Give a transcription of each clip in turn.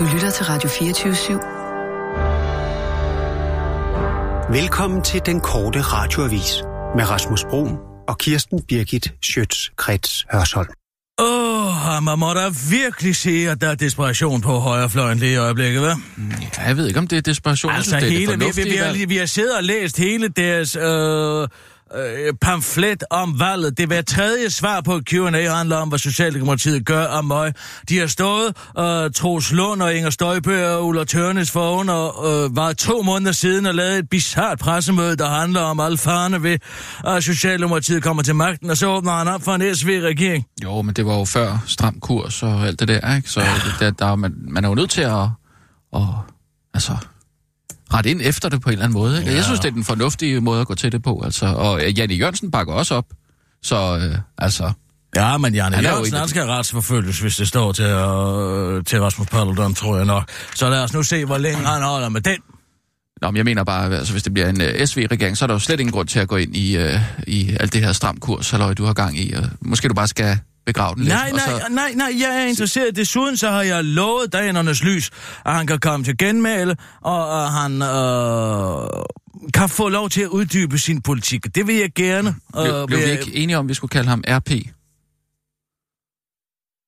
Du lytter til Radio 24 /7. Velkommen til den korte radioavis med Rasmus Bro og Kirsten Birgit Schøtz-Krets Hørsholm. Åh, oh, man må da virkelig sige, at der er desperation på højrefløjen lige i øjeblikket, hva'? Ja, jeg ved ikke, om det er desperation. Altså, jeg synes, hele, det er vi, vi, vi, har, vi har siddet og læst hele deres øh, øh, pamflet om valget. Det hver tredje svar på Q&A handler om, hvad Socialdemokratiet gør om mig. De har stået, øh, Troels Lund og Inger Støjbø og Ulla Tørnes for under, øh, var to måneder siden og lavede et bizart pressemøde, der handler om alle farne ved, at Socialdemokratiet kommer til magten, og så åbner han op for en SV-regering. Jo, men det var jo før stram kurs og alt det der, ikke? Så det, der, der, man, man er jo nødt til at, at altså, rette ind efter det på en eller anden måde. Ikke? Ja. Jeg synes, det er den fornuftige måde at gå til det på. Altså. Og øh, Janne Jørgensen bakker også op. Så øh, altså... Ja, men Janne Han Jørgensen, han skal retsforfølges, hvis det står til, øh, til Rasmus Paludan, tror jeg nok. Så lad os nu se, hvor længe han holder med den. Nå, men jeg mener bare, altså, hvis det bliver en uh, SV-regering, så er der jo slet ingen grund til at gå ind i, uh, i alt det her stram kurs, halløj, du har gang i. Og måske du bare skal begrave den Nej, lidt. nej, og så, nej, nej, jeg er interesseret. Desuden så har jeg lovet danernes lys, at han kan komme til genmæle, og at han øh, kan få lov til at uddybe sin politik. Det vil jeg gerne. blev, øh, blev vi jeg- ikke enige om, at vi skulle kalde ham RP?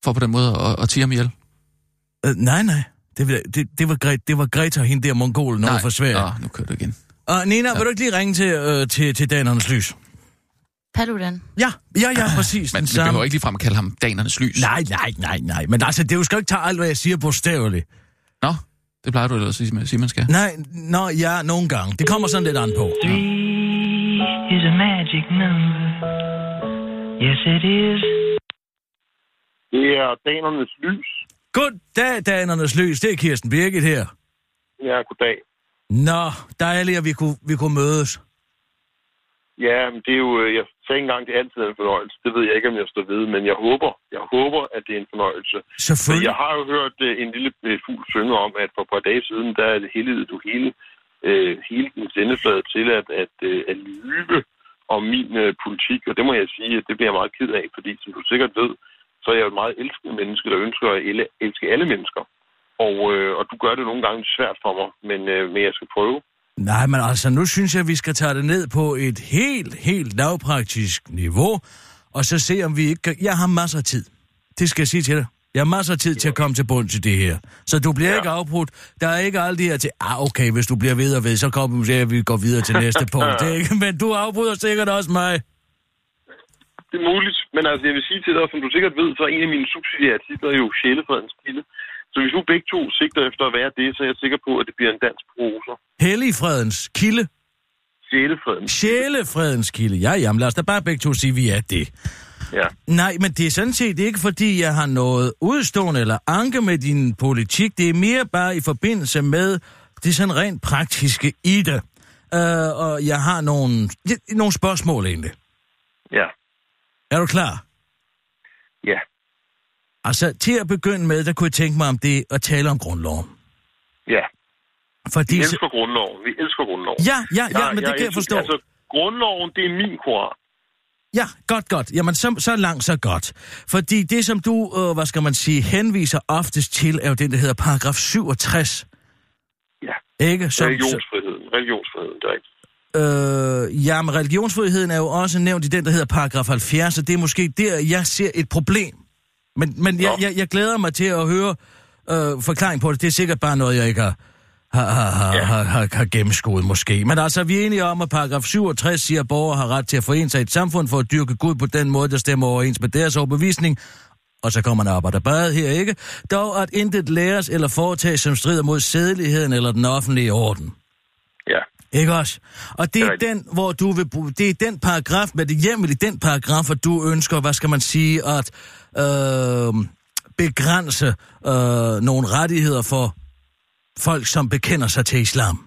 For på den måde at, at tige ham ihjel? Øh, nej, nej. Det, det, det, var Gre- det var Greta, hende der mongolen nej. over for Sverige. Nå, nu kører du igen. Og Nina, ja. vil du ikke lige ringe til, øh, til, til danernes lys? Paludan. Ja, ja, ja, præcis. Men vi samme. behøver ikke ligefrem kalde ham danernes lys. Nej, nej, nej, nej. Men altså, det er jo skal ikke tage alt, hvad jeg siger bogstaveligt. Nå, det plejer du ellers at sige, man skal. Nej, nå, ja, nogle gange. Det kommer sådan lidt an på. Three is a magic number. Yes, it is. Det er danernes lys. Goddag, danernes lys. Det er Kirsten Birgit her. Ja, goddag. Nå, dejligt, at vi kunne, vi kunne mødes. Ja, men det er jo, øh, jeg sagde engang, det er altid en fornøjelse. Det ved jeg ikke, om jeg står ved, men jeg håber, jeg håber, at det er en fornøjelse. For Selvfølgelig. jeg har jo hørt øh, en lille øh, fugl synge om, at for et par dage siden, der er det du hele, øh, hele din sendeflade til at, at, øh, at lyve om min øh, politik, og det må jeg sige, at det bliver jeg meget ked af, fordi som du sikkert ved, så er jeg jo et meget elskende menneske, der ønsker at elske alle mennesker. Og, øh, og du gør det nogle gange svært for mig, men, øh, men jeg skal prøve. Nej, men altså, nu synes jeg, at vi skal tage det ned på et helt, helt lavpraktisk niveau, og så se, om vi ikke kan... Jeg har masser af tid. Det skal jeg sige til dig. Jeg har masser af tid til at komme til bund til det her. Så du bliver ja. Ikke afbrudt. Der er ikke alt det her til, ah, okay, hvis du bliver ved og ved, så kommer vi til, at vi går videre til næste punkt. Det er ikke, men du afbryder sikkert også mig. Det er muligt, men altså jeg vil sige til dig, som du sikkert ved, så er en af mine subsidiære titler jo Sjælefredens Kilde. Så hvis nu begge to sigter efter at være det, så er jeg sikker på, at det bliver en dansk prosa. Helligfredens kilde. Sjælefredens. Sjælefredens kilde. Ja, jamen lad os da bare begge to sige, at vi er det. Ja. Nej, men det er sådan set ikke, fordi jeg har noget udstående eller anke med din politik. Det er mere bare i forbindelse med det sådan rent praktiske i det. Uh, og jeg har nogle, nogle spørgsmål egentlig. Ja. Er du klar? Ja. Altså, til at begynde med, der kunne jeg tænke mig om det at tale om grundloven. Ja. Fordi... Vi elsker grundloven. Vi elsker grundloven. Ja, ja, ja, men det kan jeg forstå. Altså, grundloven, det er min koran. Ja, godt, godt. Jamen, så, så langt, så godt. Fordi det, som du, øh, hvad skal man sige, henviser oftest til, er jo den, der hedder paragraf 67. Ja. Ikke? Som, Religionsfriheden. Religionsfriheden, det er rigtigt. Øh, ja, men religionsfriheden er jo også nævnt i den, der hedder paragraf 70, og det er måske der, jeg ser et problem. Men, men jeg, jeg, jeg glæder mig til at høre øh, forklaring på det. Det er sikkert bare noget, jeg ikke har, har, har, har, Ja. har, har, har gennemskuet måske. Men altså, vi er enige om, at paragraf 67 siger, at borgere har ret til at forene sig i et samfund for at dyrke Gud på den måde, der stemmer overens med deres overbevisning. Og så kommer der op og der bad her, ikke? Dog at intet læres eller foretages, som strider mod sædeligheden eller den offentlige orden. Ja. Ikke også? Og det er, Det er den, hvor du vil bruge, det er den paragraf, med det hjemmel i den paragraf, at du ønsker, hvad skal man sige, at øh, begrænse øh, nogle rettigheder for folk, som bekender sig til islam.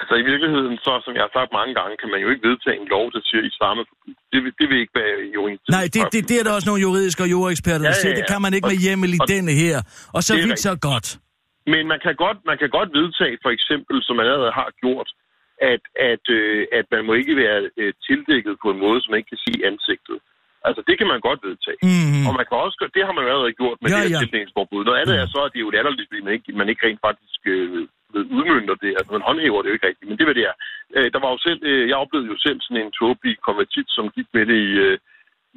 Altså i virkeligheden, så som jeg har sagt mange gange, kan man jo ikke vedtage en lov, der siger, islam er. Det, vil- det vil ikke være i overensstemmelse. Nej, det, det, det er der også nogle juridiske og juraeksperter, der Ja, ja, siger, ja. det kan man ikke Og- med hjemmel i og- denne her. Og så vidt så godt. Men man kan godt, man kan godt vedtage, for eksempel, som man allerede har gjort, at, at, øh, at man må ikke være øh, tildækket på en måde, som man ikke kan se i ansigtet. Altså, det kan man godt vedtage. Mhm. Og man kan også, det har man jo allerede gjort med Ja, ja, det ja. her tildækningsforbud. Noget andet er så, at det er jo latterligt, fordi man ikke, man ikke rent faktisk øh, udmønter det. Altså, man håndhæver det jo ikke rigtigt. Men det er, hvad det er. Øh, der var jo selv, øh, jeg oplevede jo selv sådan en tåbelig konvertit, som gik med det i, øh,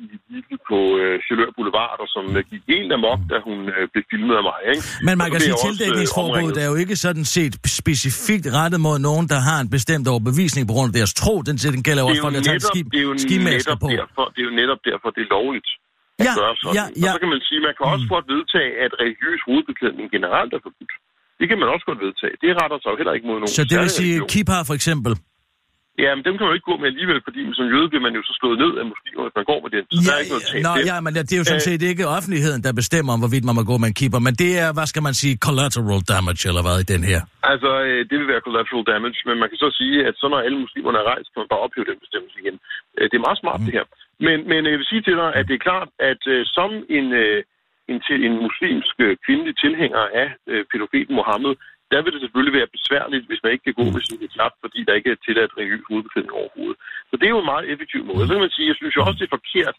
i Lidl på øh, Chalør Boulevard, og som øh, gik helt amok, da hun øh, blev filmet af mig. Ikke? Men man Og kan sige, øh, tildækningsforbuddet er jo ikke sådan set specifikt rettet mod nogen, der har en bestemt overbevisning på grund af deres tro. Den, den gælder også folk, jo der tager netop, ski, det er jo netop på. derfor, det er jo netop derfor, det er lovligt at Ja, gøre sådan. ja, Og ja. så kan man sige, man kan også godt vedtage, at religiøs hovedbeklædning generelt er forbudt. Det kan man også godt vedtage. Det retter sig jo heller ikke mod nogen Så det vil sige, religion. kippar for eksempel. Ja, men dem kan man jo ikke gå med alligevel, fordi som jøde bliver man jo så slået ned af muslimer, hvis man går med den. Så der er ikke noget tab Nå, ja, men det er jo sådan Øh, set ikke offentligheden, der bestemmer, om hvorvidt man må gå med en keeper, men det er, hvad skal man sige, collateral damage, eller hvad, i den her. Altså, øh, det vil være collateral damage, men man kan så sige, at så når alle muslimerne er rejst, kan man bare ophæve den bestemmelse igen. Øh, Det er meget smart, det her. Men, men jeg vil sige til dig, at det er klart, at som en, en, en muslimsk kvindelig tilhænger af pædofeten Mohammed, der vil det selvfølgelig være besværligt, hvis man ikke kan gå med sin knap, fordi der ikke er tilladt religiøs hovedbeklædning overhovedet. Så det er jo en meget effektiv måde. Så kan man sige, jeg synes jo også, det er forkert,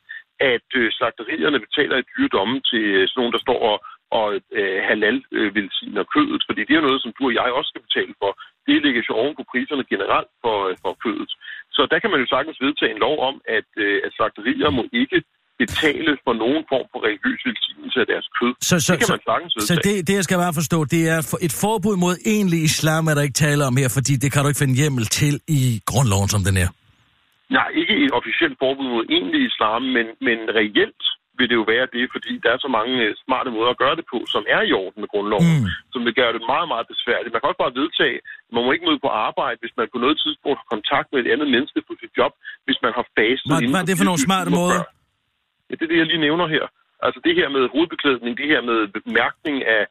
at øh, slagterierne betaler et dyre domme til øh, sådan nogen, der står og, og øh, halal øh, velsigner kødet, fordi det er noget, som du og jeg også skal betale for. Det ligger jo oven på priserne generelt for, øh, for kødet. Så der kan man jo sagtens vedtage en lov om, at, øh, at slagterier må ikke betale for nogen form for religiøs velsignelse af deres kød. Så, så, det kan så, man sagtens så det, det, jeg skal bare forstå, det er for- et forbud mod egentlig islam, er der ikke tale om her, fordi det kan du ikke finde hjemmel til i grundloven, som den er. Nej, ikke et officielt forbud mod egentlig islam, men, men reelt vil det jo være det, fordi der er så mange øh, smarte måder at gøre det på, som er i orden med grundloven, Mm. som vil gøre det meget, meget besværligt. Man kan også bare vedtage, at man må ikke møde på arbejde, hvis man på noget tidspunkt har kontakt med et andet menneske på sit job, hvis man har fastet Hvad, hvad er det for nogle 24 smarte måder? før. Ja, det er det, jeg lige nævner her. Altså det her med hovedbeklædning, det her med bemærkning af,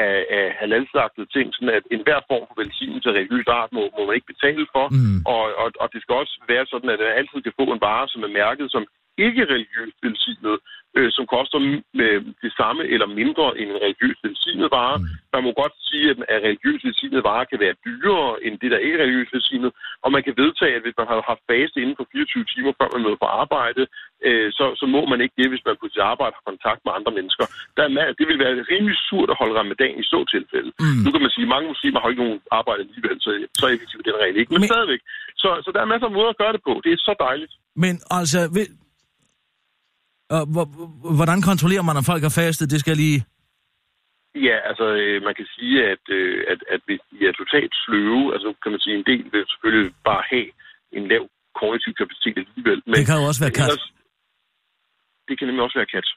af, af halalslagtede ting, sådan at enhver form for velsignelse af religiøs art må, må man ikke betale for. Mm. Og, og, og det skal også være sådan, at man altid kan få en vare, som er mærket som ikke religiøst velsignet, øh, som koster øh, det samme eller mindre end en religiøst velsignet vare. Mm. Man må godt sige, at at religiøst velsignet varer kan være dyrere end det, der ikke er religiøst velsignet. Og man kan vedtage, at hvis man har haft faste inden for 24 timer, før man møder på arbejde, øh, så, så må man ikke det, hvis man på sit arbejde har kontakt med andre mennesker. Der er, det vil være rimelig surt at holde ramadan i så tilfælde. Mm. Nu kan man sige, at mange muslimer har jo ikke nogen arbejde alligevel, så, så effektiv er den regel ikke. Men, Men- Men stadigvæk. Så, så der er masser af måder at gøre det på. Det er så dejligt. Men altså, hvor, hvordan kontrollerer man, om folk har fastet? Det skal lige... Ja, altså øh, man kan sige, at, øh, at, at hvis de er totalt sløve, altså kan man sige, en del vil selvfølgelig bare have en lav kognitiv kapacitet alligevel. Men, Det kan jo også være kat. ellers- Det kan nemlig også være kat.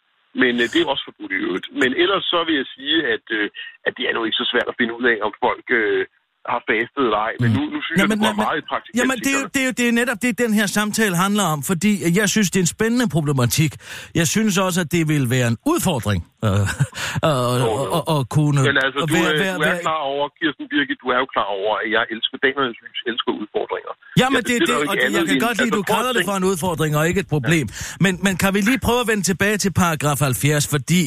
Men øh, det er også forbudt i øvrigt. Men ellers så vil jeg sige, at, øh, at det er nu ikke så svært at finde ud af, om folk øh, har fastet eller ej. Men nu, nu synes jeg, det går meget i praktisk. jamen det, er jo- det, er det er netop det, den her samtale handler om, fordi jeg synes, det er en spændende problematik. Jeg synes også, at det vil være en udfordring øh, øh, øh, øh, at kunne... Men altså, at du, være- er, være- du er klar over, Kirsten Birgit, du er jo klar over, at jeg elsker damernes lys, elsker udfordringer. Jamen, Jeg det, det, jo og ikke jeg kan godt lide, altså, du at kalder det for en udfordring og ikke et problem. Men, men kan vi lige prøve at vende tilbage til paragraf 70, fordi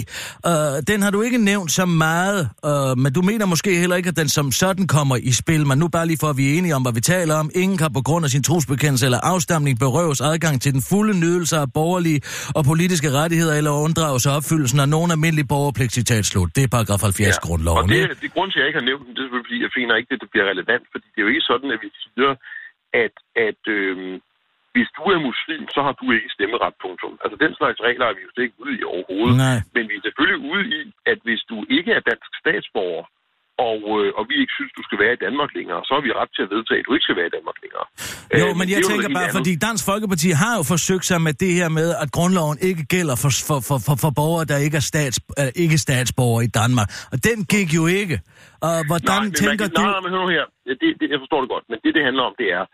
øh, den har du ikke nævnt så meget, øh, men du mener måske heller ikke, at den som sådan kommer i spil. Men nu bare lige for, at vi er enige om, hvad vi taler om. Ingen kan på grund af sin trosbekendelse eller afstamning berøves adgang til den fulde nydelse af borgerlige og politiske rettigheder eller unddrage sig opfyldelsen af nogen almindelig borgerpligt, citat slut. Det er paragraf 70 ja. grundloven. Og det, ikke? det grund til, at jeg ikke har nævnt den, det er fordi jeg finder ikke, at det bliver relevant, fordi det er jo ikke sådan, at vi siger, at, at øhm, hvis du er muslim, så har du ikke stemmeret, punktum. Altså den slags regler er vi jo slet ikke ude i overhovedet. Nej. Men vi er selvfølgelig ude i, at hvis du ikke er dansk statsborger, og, øh, og vi ikke synes, du skal være i Danmark længere, så har vi ret til at vedtage, at du ikke skal være i Danmark længere. Jo, Øh, men jeg er tænker bare, helt fordi Dansk Folkeparti har jo forsøgt sig med det her med, at grundloven ikke gælder for, for, for, for, for borgere, der ikke er, stats, øh, ikke statsborgere i Danmark. Og den gik jo ikke. Og hvordan nej, men tænker man kan, du... Nej, men hør nu her. Det, det, jeg forstår det godt, men det, det handler om, det er,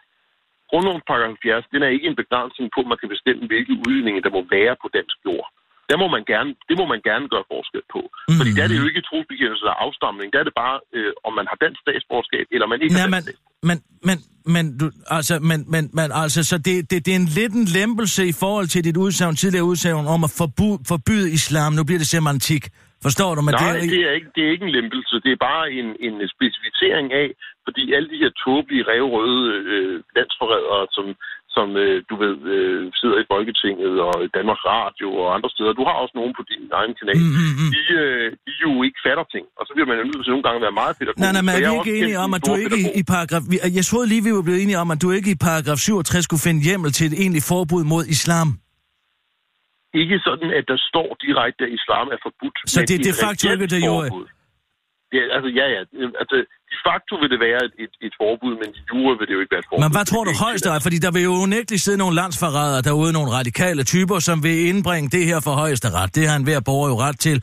grundlovens paragraf 70, den er ikke en begrænsning på, at man kan bestemme, hvilke udlændinge, der må være på dansk jord. Der må man gerne, det må man gerne gøre forskel på. Mm. Fordi der er det jo ikke trosbekendelse eller afstamning. Der er det bare, øh, om man har dansk statsborgerskab, eller man ikke Nej, har men, dansk statsborgerskab. men, men, men, du, altså, men, men, men, altså, så det, det, det er en lidt en lempelse i forhold til dit udsagn, tidligere udsagn om at forbu, forbyde islam. Nu bliver det semantik. Forstår du? Men Nej, det, er, det er, ikke, det er ikke en lempelse. Det er bare en, en specificering af, fordi alle de her tåbelige, revrøde øh, landsforrædere, som, som øh, du ved, øh, sidder i Folketinget og Danmarks Radio og andre steder. Du har også nogen på din egen kanal. Mm, mm, mm. De, øh, de jo ikke fatter ting. Og så bliver man jo nødt til nogle gange at være meget pædagogisk. Nej, nej, men er vi ikke enige om, at du ikke i, pædagog. i paragraf... Jeg troede lige, vi var blevet enige om, at du ikke i paragraf 67 skulle finde hjemmel til et egentligt forbud mod islam. Ikke sådan, at der står direkte, at islam er forbudt. Så det er de facto reelt ikke de jure? forbud. Ja, altså, ja, ja. Altså, de facto vil det være et, et, et forbud, men de jure vil det jo ikke være et forbud. Men hvad tror du Det højst er? Fordi der vil jo unægteligt sidde nogle landsforrædere derude, nogle radikale typer, som vil indbringe det her for højesteret. Det har en hver borger jo ret til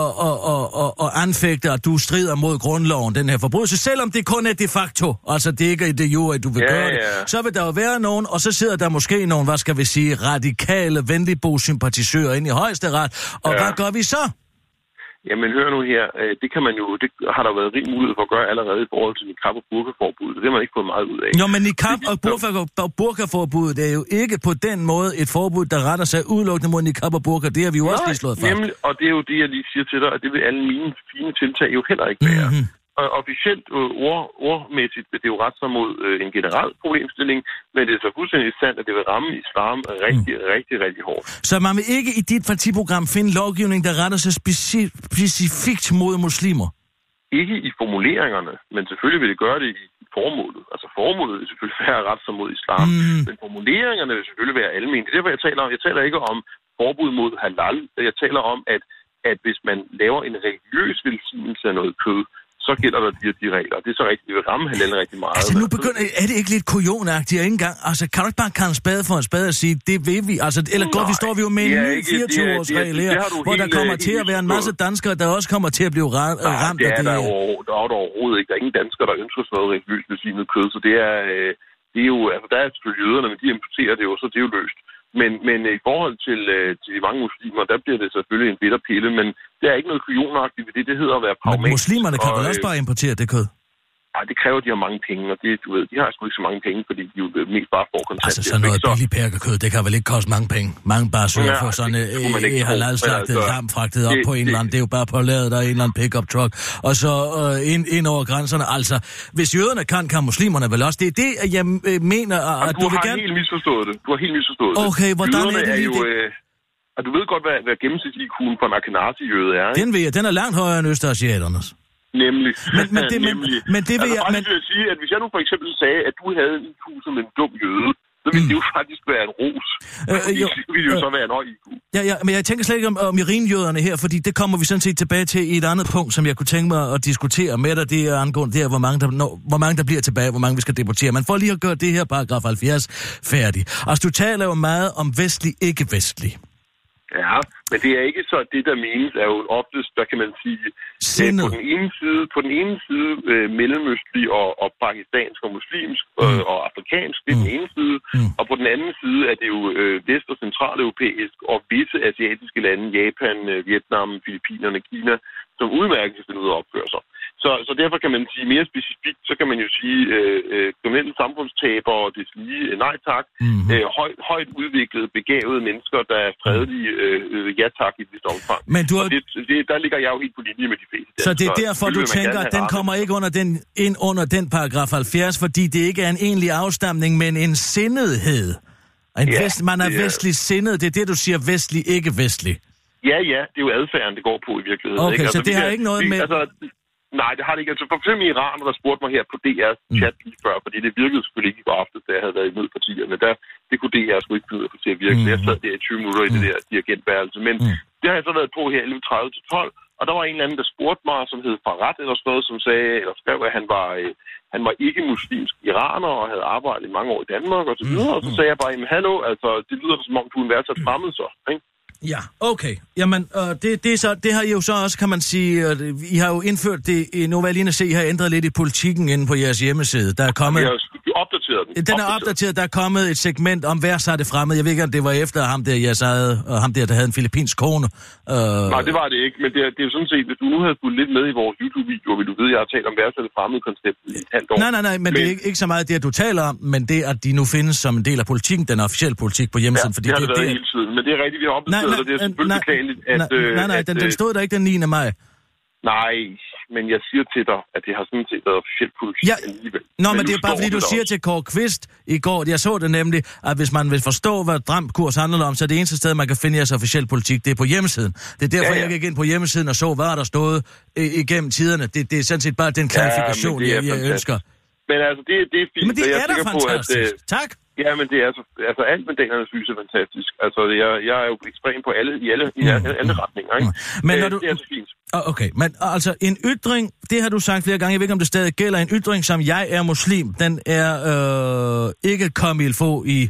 at, at, at, at, at anfægte, at du strider mod grundloven, den her forbrydelse. Selvom det kun er de facto, altså det ikke er det jure, at du vil Ja, gøre det, ja. så vil der jo være nogen, og så sidder der måske nogle, hvad skal vi sige, radikale, venligbo-sympatisører ind i højesteret. Og Ja. hvad gør vi så? Jamen hør nu her, øh, det kan man jo, det har der været rig mulighed for at gøre allerede i forhold til niqab og burkaforbuddet. Det har man ikke fået meget ud af. Jo, men niqab og burka- og burkaforbuddet er jo ikke på den måde et forbud, der retter sig udelukkende mod niqab og burka. Det har vi jo også lige slået fast. Nemlig, og det er jo det, jeg lige siger til dig, at det vil alle mine fine tiltag jo heller ikke være. Mhm. Mm-hmm. Og officielt øh, ord, ordmæssigt vil det jo ret sig mod øh, en generel problemstilling, men det er så fuldstændig sandt, at det vil ramme islam rigtig, mm. rigtig, rigtig hårdt. Så man vil ikke i dit partiprogram finde lovgivning, der retter sig speci- specifikt mod muslimer? Ikke i formuleringerne, men selvfølgelig vil det gøre det i formålet. Altså formålet vil selvfølgelig være at rette sig mod islam, Mm. men formuleringerne vil selvfølgelig være almindelige. Det er derfor, jeg taler om. Jeg taler ikke om forbud mod halal. Jeg taler om, at, at hvis man laver en religiøs velsignelse af noget kød, så gælder der de, de regler. Det er så rigtigt, det vil ramme halal rigtig meget. Altså nu begynder, er det ikke lidt kujonagtigt ikke engang, altså kan du ikke bare kalde en spade for en spade og sige, det vil vi, altså eller går vi står vi jo med en det er ny ikke- det er- 24-års det er- regel det her, har du hvor der kommer øh, til at være en masse danskere, der også kommer til at blive ramt det af er det der, her. jo, der er der overhovedet ikke. Der er ingen danskere, der ønsker sådan noget religiøst velsignet kød, så det er, øh, det er jo, altså der er selvfølgelig jøderne, men de importerer det jo, så det er jo løst. Men, men i forhold til, øh, til de mange muslimer, der bliver det selvfølgelig en bitter pille, men det er ikke noget kujonagtigt ved det. Det hedder at være Men pragmatisk. muslimerne kan og, vel også øh, bare importere det kød? Ej, det kræver, de har mange penge, og det, du ved, de har sgu ikke så mange penge, fordi de jo mest bare får kontant. Altså sådan noget billig perkerkød, det kan vel ikke koste mange penge. Mange bare søger Ja, for sådan et øh, tro, halal-slagtet altså, lam fragtet op det- på en eller anden. Det er jo bare på ladet der er en eller anden pickup truck. Og så øh, ind, ind over grænserne. Altså, hvis jøderne kan, kan muslimerne vel også. Det er det, jeg øh, mener, at, Jamen, du, du vil har gerne... helt misforstået det. Du har helt misforstået det. Okay, hvordan Jøderne er det lige jo? Øh, og du ved godt, hvad, hvad gennemsnits-IQ'en for en Akhenazi-jøde er, ikke? Den ved jeg, den er langt højere end østasiaternes. Nemlig. Men- men det- men- Nemlig. men det vil altså, jeg- men- jeg sige, at hvis jeg nu for eksempel sagde, at du havde en IQ som en dum jøde, så ville mm. det jo faktisk være en ros. Øh, Øh, jo, det ville jo øh. så være en høj IQ. Ja, ja, men jeg tænker slet ikke om, om irinjøderne her, fordi det kommer vi sådan set tilbage til i et andet punkt, som jeg kunne tænke mig at diskutere med dig. Det er angående det her, hvor mange, der, når, hvor mange der bliver tilbage, hvor mange vi skal deportere. Men for lige at gøre det her paragraf 70 færdig. Altså, du taler jo meget om vestlig, ikke-vestlig. Ja, men det er ikke så, det der menes er jo oftest, hvad kan man sige, øh, Sindet. på den ene side, på den ene side øh, mellemøstlig og, og pakistansk og muslimsk øh, Mm. og afrikansk, det er den ene side, Mm. og på den anden side er det jo øh, vest- og centraleuropæisk og visse asiatiske lande, Japan, øh, Vietnam, Filippinerne, Kina, som udmærket kan finde ud af at opføre sig. Så, så derfor kan man sige mere specifikt, så kan man jo sige øh, øh, kriminelle samfundstaber og det lige øh, nej tak, Mhm. øh, højt, højt udviklede, begavede mennesker, der er fredelige øh, øh, ja tak i et vist omfang. Men du har, Og det, det, der ligger jeg jo helt på linje med de fleste. så det er derfor, du vil man tænker, at den kommer ikke under den, ind under den paragraf 70, fordi det ikke er en egentlig afstamning, men en sindethed. En Ja, vest, man er det er- vestlig sindet, det er det, du siger vestlig, ikke vestlig. Ja, ja, det er jo adfærden, det går på i virkeligheden. Okay, ikke? så det har ikke noget med- Altså, nej, det har det ikke. Altså, for eksempel Iran, der spurgte mig her på DR's Mm. chat lige før, fordi det virkede selvfølgelig ikke i går aftes, da jeg havde været imod partierne. Der, det kunne DR sgu ikke finde til at virke. Mm. Jeg sad der i 20 minutter i det der dirigentværelse. Men Mm. det har jeg så været på her 11.30 til 12, og der var en eller anden, der spurgte mig, som hed Farad eller sådan noget, som sagde, eller skrev, at han var, øh, han var ikke muslimsk iraner og havde arbejdet i mange år i Danmark og så Mm. videre. Og så sagde jeg bare, jamen hallo, altså, det lyder som om, du er en værdsat fremmed så, ikke? Ja, okay. Jamen, øh, det, det, er så, det har I jo så også, kan man sige, øh, I har jo indført det, i- nu var jeg lige at se, I har ændret lidt i politikken inde på jeres hjemmeside. Der er kommet, Vi har jo den. den er opdateret, der er kommet et segment om hver sig det fremmede. Jeg ved ikke, om det var efter ham der, jeg sagde, og ham der, der havde en filippinsk kone. Øh, Nej, det var det ikke, men det er, det er jo sådan set, hvis du nu havde fulgt lidt med i vores YouTube-video, vil du vide, at jeg har talt om værtsat fremmede koncept i et halvt år. Nej, nej, nej, men, men det er ikke, ikke så meget det, at du taler om, men det, at de nu findes som en del af politikken, den officielle politik på Ja, hjemmesiden. det har det været hele tiden, men det er rigtigt, vi har opdateret, og det er selvfølgelig beklageligt, at... nej, nej, nej, at, den, den øh, stod der ikke den 9. maj. Nej, men jeg siger til dig, at det har sådan set været officiel politik Ja. alligevel. Nå, men, nu det er bare fordi, du siger også. til Kåre Kvist i går, jeg så det nemlig, at hvis man vil forstå, hvad Dramkurs handler om, så er det eneste sted, man kan finde jeres officiel politik, det er på hjemmesiden. Det er derfor, Ja, ja, ja. jeg gik ind på hjemmesiden og så, hvad er der stået øh, igennem tiderne. Det, det er sådan set bare den klarifikation, er jeg, jeg fantastisk. ønsker. Men altså, det, det er fint. Men det er da sikker på, at, fantastisk. øh, Tak. Ja, men det er så, altså alt med danernes lys er fantastisk. Altså, jeg, jeg er jo ekstrem på alle, i alle, i alle, alle retninger, ikke? Mm. Men når Øh, du- Det er så fint. Ah, Okay, men altså en ytring, det har du sagt flere gange, jeg ved ikke, om det stadig gælder, en ytring som jeg er muslim, den er øh, ikke kommet i få i,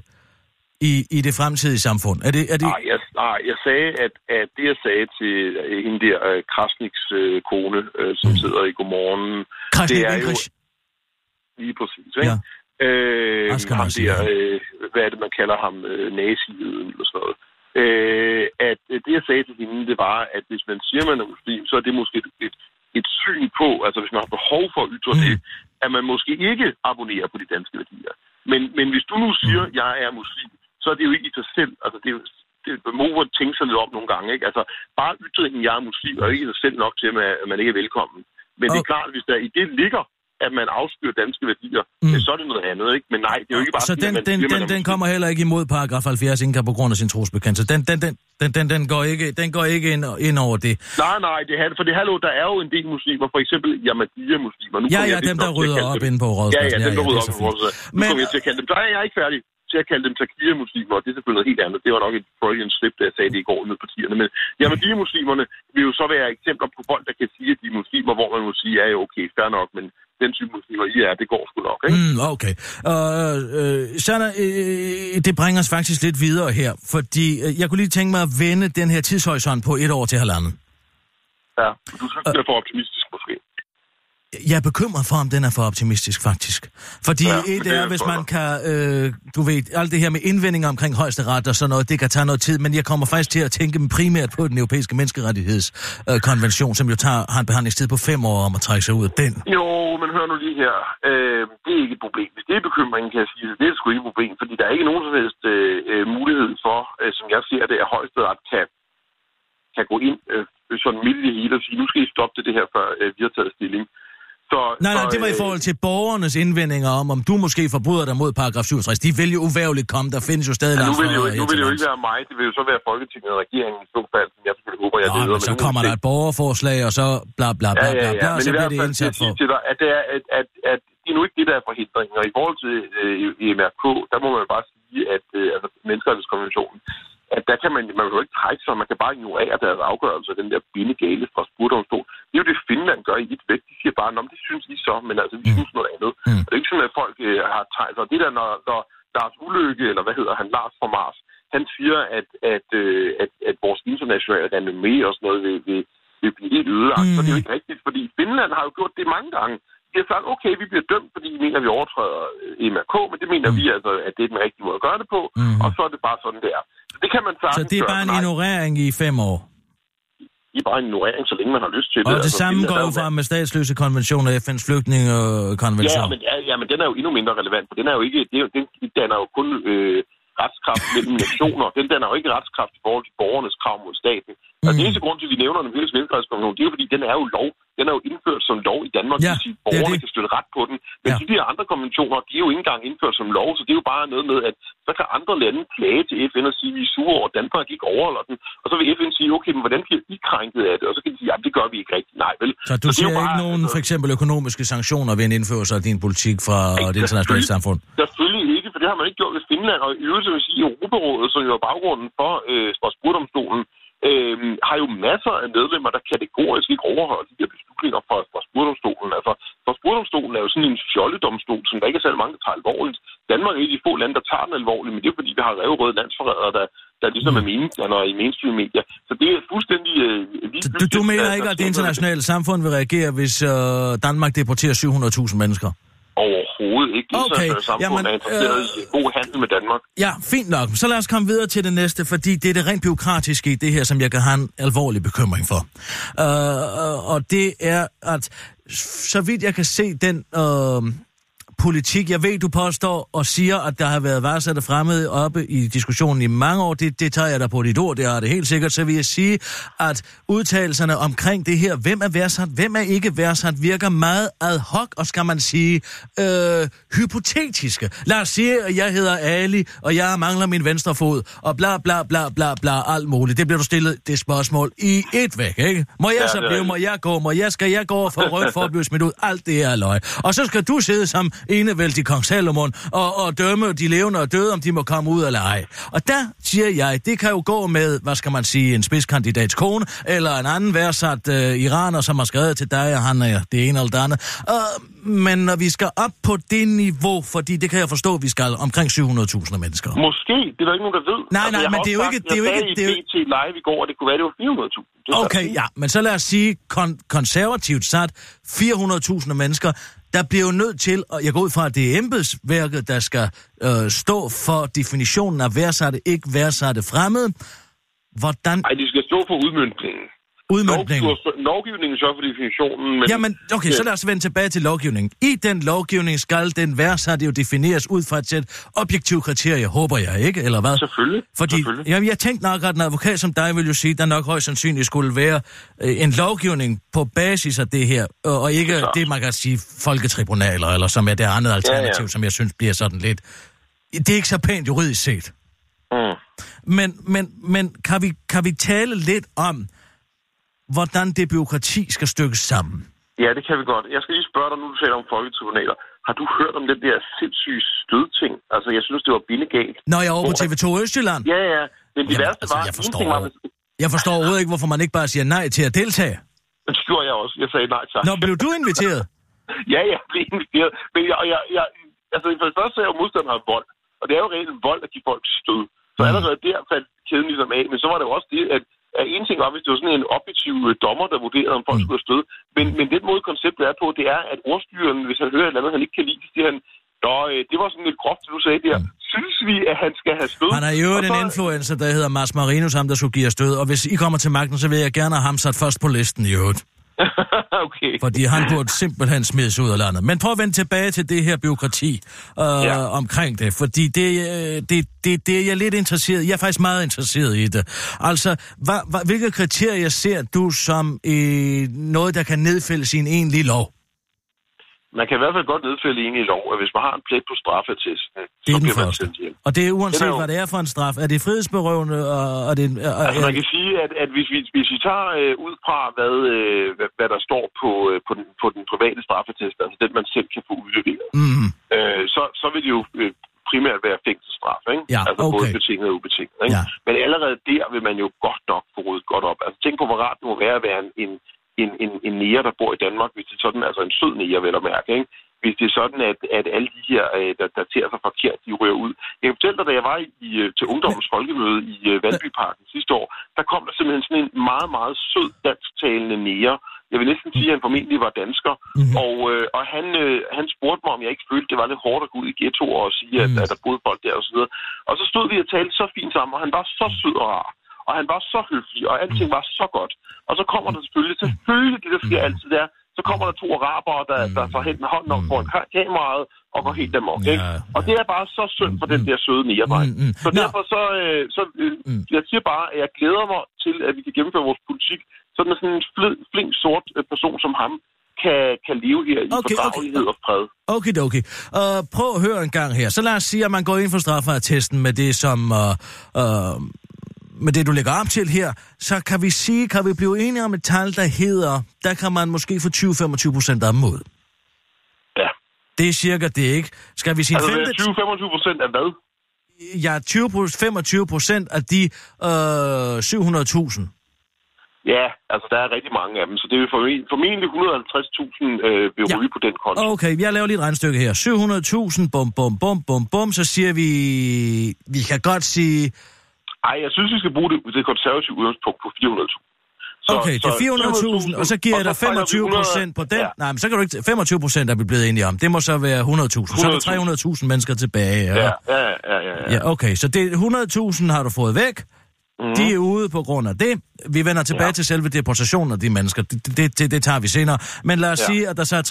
i, i det fremtidige samfund. Er det, er det, Nej, jeg, nej, jeg sagde, at, at det, jeg sagde til øh, hende der, øh, Krasniks øh, kone, øh, som sidder i Godmorgen, Krasnik det er jo lige præcis, ikke? Ja. Øh, Hvad skal man ham der, øh, hvad er det, man kalder ham, øh, nazijøden eller sådan noget. Øh, at øh, det, jeg sagde til hende, det var, at hvis man siger, man er muslim, så er det måske et, et, syn på, altså hvis man har behov for at ytre Mm. det, at man måske ikke abonnerer på de danske værdier. Men, men hvis du nu siger, Mm. at jeg er muslim, så er det jo ikke i sig selv, altså det er jo, det, man må tænke sig lidt om nogle gange, ikke? Altså, bare ytringen, jeg er muslim, er ikke i sig selv nok til, at man, at man ikke er velkommen. Men det er Okay. klart, hvis der i det ligger, at man afskyr danske værdier, Mm. så er det noget andet, ikke? Men nej, det er jo ikke bare... så den, man den, siger, den, den kommer heller ikke imod paragraf 70 indkald på grund af sin trosbekendelse. Den, den, den, den, den, den, går ikke, den går ikke ind, ind over det. Nej, nej, det for det hallo, der er jo en del muslimer, for eksempel Ahmadiyya-muslimer. Nu Ja, ja, jeg dem, der rydder op inde på Ja, rådspladsen. ja, dem, der ja, rydder op på rådspladsen. Nu kommer jeg til at kalde dem... Jeg er ikke færdig til at kalde dem takir-muslimer, og det er selvfølgelig noget helt andet. Det var nok et Freudian slip, da jeg sagde det i går på partierne. Men Ahmadiyya-muslimerne vil jo så være eksempler på folk, der kan sige, at de er muslimer, hvor man må sige, ja, okay, fair nok, men den type muslimer, I er, det går sgu nok, ikke? Mm, okay. Uh, uh, Sanna, uh, det bringer os faktisk lidt videre her, fordi uh, jeg kunne lige tænke mig at vende den her tidshorisont på et år til halvanden. Ja, du synes, det er for optimistisk måske. Jeg er bekymret for, om den er for optimistisk, faktisk. Fordi Ja, et det er, hvis man kan, øh, du ved, alt det her med indvendinger omkring højesteret og sådan noget, det kan tage noget tid, men jeg kommer faktisk til at tænke primært på den europæiske menneskerettighedskonvention, øh, konvention, som jo tager, har en behandlingstid på fem år om at trække sig ud af den. Jo, men hør nu lige her. Øh, det er ikke et problem. Hvis det er bekymringen, kan jeg sige, det er sgu ikke et problem, fordi der er ikke nogen som helst øh, øh, mulighed for, øh, som jeg ser det, at højesteret kan, kan gå ind øh, sådan midt i hele og sige, nu skal I stoppe det, det her, før øh, vi har taget stilling. Så, Nej, nej, så, det var i øh, forhold til borgernes indvendinger om, om du måske forbryder dig mod paragraf 67. De vil jo uværligt komme, der findes jo stadig Ja, nu vil, det jo, nu vil det jo ikke være mig, det vil jo så være Folketinget og regeringen i så fald, som jeg selvfølgelig håber, jeg. Nå, leder. men så kommer der et borgerforslag, og så bla bla bla Ja, bla ja, bla, ja. og Men så i bliver det indsat at for... til dig, at det er, at, at, at det er nu ikke det, der er forhindring. Og i forhold til øh, MRK, der må man bare sige, at øh, altså, menneskerettighedskonventionen, at der kan man, man kan jo ikke trække sig, man kan bare ignorere deres afgørelse af den der bindegale fra spurdomstol. Det er jo det, Finland gør i et væk. De siger bare, at det synes I så, men altså, vi Mm. synes noget andet. Mm. Og det er ikke sådan, at folk øh, har tegnet sig. Det der, når, når Lars Ulykke, eller hvad hedder han, Lars fra Mars, han siger, at, at, øh, at, at vores internationale renommé og sådan noget vil, vil, vil blive helt ødelagt. Mm. Så det er jo ikke rigtigt, fordi Finland har jo gjort det mange gange. Har sagt, okay, vi bliver dømt, fordi vi mener, at vi overtræder øh, MRK, men det mener mm. vi altså, at det er den rigtige måde at gøre det på, Mhm. og så er det bare sådan, det er. Så det kan man sagtens Så det er bare en nej, ignorering i fem år. Det er bare en ignorering, så længe man har lyst til det. Og det Altså, samme går jo fra med statsløse konventioner og FN's flygtningekonvention. Ja, men, ja, ja, men den er jo endnu mindre relevant, for den er jo ikke, det er jo, den danner jo kun øh, retskraft mellem nationer. Den danner jo ikke retskraft i forhold til borgernes krav mod staten. Og Mm. den eneste grund til, at vi nævner den fælles menneskerettighedskonvention, det er jo fordi, den er jo lov. Den er jo indført som lov i Danmark, Ja, det vil sige, det borgerne det. kan støtte ret på den. Men Ja. de der andre konventioner, de er jo ikke engang indført som lov, så det er jo bare noget med, at så kan andre lande klage til FN og sige, at vi er sure over, at Danmark ikke overholder den. Og så vil FN sige, okay, men hvordan bliver I krænket af det? Og så kan de sige, ja, det gør vi ikke rigtigt. Nej, vel? Så du er ser jo ikke nogen for eksempel økonomiske sanktioner ved en indførelse af din politik fra Nej, det internationale samfund? Selvfølgelig det har man ikke gjort ved Finland, og i øvrigt vil sige, Europarådet, som jo er baggrunden for øh, Strasbourg-domstolen, øh, har jo masser af medlemmer, der kategorisk ikke overholder de der beslutninger fra Strasbourg-domstolen. Altså, Strasbourg-domstolen er jo sådan en fjolledomstol, som der ikke er særlig mange, der tager alvorligt. Danmark er et af de få lande, der tager den alvorligt, men det er fordi, vi har revrøde landsforrædere, der, der ligesom er meningsdannere i mainstream-medier. Så det er fuldstændig... Øh, du, du mener ikke, at det internationale samfund vil reagere, hvis øh, Danmark deporterer 700.000 mennesker? Ikke. Det Okay, internationale samfund jamen, er interesseret øh, i god handel med Danmark. Ja, fint nok. Så lad os komme videre til det næste, fordi det er det rent byråkratiske i det her, som jeg kan have en alvorlig bekymring for. Uh, og det er, at så vidt jeg kan se den uh, politik. Jeg ved, du påstår og siger, at der har været værsatte fremmede oppe i diskussionen i mange år. Det, det tager jeg dig på dit ord, det har det helt sikkert. Så vil jeg sige, at udtalelserne omkring det her, hvem er værdsat, hvem er ikke værdsat, virker meget ad hoc, og skal man sige, øh, hypotetiske. Lad os sige, at jeg hedder Ali, og jeg mangler min venstre fod, og bla bla bla bla bla, alt muligt. Det bliver du stillet det spørgsmål i et væk, ikke? Må jeg Ja, så blive, må jeg gå, må jeg, skal jeg gå for rødt for at blive smidt ud? Alt det er løg. Og så skal du sidde som enevældig kong Salomon og, og dømme de levende og døde, om de må komme ud eller ej. Og der siger jeg, det kan jo gå med, hvad skal man sige, en spidskandidats kone, eller en anden værdsat øh, iraner, som har skrevet til dig, og han er det ene eller det andet. Øh, men når vi skal op på det niveau, fordi det kan jeg forstå, vi skal omkring 700.000 mennesker. Måske, det er der ikke nogen, der ved. Altså, Nej, nej, jeg men det er jo ikke- det er jo ikke- det er jo- BT live i går, at det kunne være, det var 400.000. Det er Okay, ja, men så lad os sige kon- konservativt sat 400.000 mennesker, der bliver jo nødt til, og jeg går ud fra, at det er embedsværket, der skal øh, stå for definitionen af værdsatte, ikke værdsatte fremmede. Hvordan Nej, de skal stå for udmyndningen udmøntningen? Lovgiver- Lovgivningen sørger for definitionen, men... Jamen, okay, så lad os vende tilbage til lovgivningen. I den lovgivning skal den værdsatte jo defineres ud fra et sæt objektive kriterier, håber jeg, ikke? Eller hvad? Selvfølgelig. Fordi Selvfølgelig. jeg, jeg tænkte nok, at en advokat som dig vil jo sige, at der nok højst sandsynligt skulle være øh, en lovgivning på basis af det her, og, ikke Klart. det, man kan sige, folketribunaler, eller som er det andet alternativ, ja, ja. som jeg synes bliver sådan lidt... Det er ikke så pænt juridisk set. Mm. Men, men, men kan, vi, kan vi tale lidt om, hvordan det byråkrati skal stykkes sammen? Ja, det kan vi godt. Jeg skal lige spørge dig, nu du taler om folketribunaler. Har du hørt om den der sindssyge stødting? Altså, jeg synes, det var bindegalt. Når jeg er over på Hvor- TV2 Østjylland? Ja, ja. Men det Jamen, værste altså, var... jeg forstår var, Jeg forstår overhovedet ikke, hvorfor man ikke bare siger nej til at deltage. Det gjorde jeg også. Jeg sagde nej tak. Nå, blev du inviteret? Ja, jeg blev inviteret. Men jeg, jeg, jeg, altså, for det første er jeg jo modstander af vold. Og det er jo reelt vold at give folk stød. Så Mm. allerede der faldt kæden ligesom af. Men så var det jo også det, at, at en ting var, hvis det var sådan en objektiv øh, dommer, der vurderede, om folk Mm. skulle have stød. Men, men den måde, konceptet er på, det er, at ordstyren, hvis han hører et eller andet, han ikke kan lide, så siger han, Nå, øh, det var sådan lidt groft, det du sagde der. Synes vi, at han skal have stød? Mm. Han er jo en så- influencer, der hedder Mars Marinus, ham der skulle give os stød. Og hvis I kommer til magten, så vil jeg gerne have ham sat først på listen i øvrigt. okay. Fordi han burde simpelthen smides ud af landet. Men prøv at vende tilbage til det her byråkrati øh, ja. Omkring det. Fordi det, øh, det, det, det er jeg lidt interesseret. Jeg er faktisk meget interesseret i det. Altså, hva, hva, hvilke kriterier ser du som øh, noget, der kan nedfældes i en egentlig lov? Man kan i hvert fald godt nedfælde en i lov, at hvis man har en plet på straffeattesten, Det så er den bliver man sendt hjem. Og det er uanset, Den er jo- hvad det er for en straf. Er det frihedsberøvende? Og, og det, og, Altså man kan sige, at, at hvis, vi, hvis vi tager øh, ud fra, hvad, øh, hvad, hvad der står på, øh, på, den, på den private straffetest, altså den man selv kan få udleveret, mm, øh, så, så vil det jo øh, primært være fængselsstraf, ikke? Ja, altså okay. både betinget og ubetinget. Ikke? Ja. Men allerede der vil man jo godt nok få ryddet godt op. Altså tænk på, hvor rart det må være at være en, en, en, en, en nære, der bor i Danmark, hvis det er sådan, altså en sød nære, vel at mærke, ikke? Hvis det er sådan, at, at alle de her, øh, der, der tager sig forkert, de ryger ud. Jeg kan fortælle dig, da jeg var i, øh, til ungdommens folkemøde i øh, Vandbyparken sidste år, der kom der simpelthen sådan en meget, meget sød dansktalende nære. Jeg vil næsten sige, at han formentlig var dansker. Mhm. Og, øh, og han, øh, han spurgte mig, om jeg ikke følte, det var lidt hårdt at gå ud i ghettoer og sige, at, Mhm. at der boede folk der og så videre. Og så stod vi og talte så fint sammen, og han var så sød og rar. Og han var så høflig, og alting var så godt. Og så kommer der selvfølgelig, selvfølgelig det, der sker altid der, så kommer der to arabere, der, der får hen hånden op foran ka- kameraet og går helt amok. Ja, Ikke? Og det er bare så synd for den der søde. Mm, mm. Så derfor så, øh, så øh, Mm. jeg siger bare, at jeg glæder mig til, at vi kan gennemføre vores politik, sådan at sådan en flid, flink sort øh, person som ham kan, kan leve her i Okay, okay. fordragelighed og fred. Okay, okay. Uh, prøv at høre en gang her. Så lad os sige, at man går ind for straffeattesten med det, som... Uh, uh, med det, du lægger op til her, så kan vi sige, kan vi blive enige om et tal, der hedder, der kan man måske få 20-25 procent af dem ud. Ja. Det er cirka det, ikke? Skal vi sige Altså, femte... 20-25 procent af hvad? Ja, 20, 25 procent af de øh, 700.000. Ja, altså der er rigtig mange af dem, så det er formen- formentlig 150.000 øh, vil Ja. på den konto. Okay, jeg laver lige et regnstykke her. 700.000, bum, bum, bum, bum, bum, så siger vi... Vi kan godt sige... Ej, jeg synes, vi skal bruge det, det konservative udgangspunkt på 400.000. Så- Okay, det er 400.000, og så giver jeg dig og så trækker vi 25 procent på den. Ja. Nej, men så kan du ikke... 25 procent er vi blevet enige om. Det må så være 100.000. Så er der 300.000 mennesker tilbage. Ja, Ja. ja, ja, ja, ja. ja, okay. Så det 100.000 har du fået væk. Mm. De er ude på grund af det. Vi vender tilbage ja. til selve deportationen af de mennesker. Det, det, det, det tager vi senere. Men lad os ja. sige, at der så er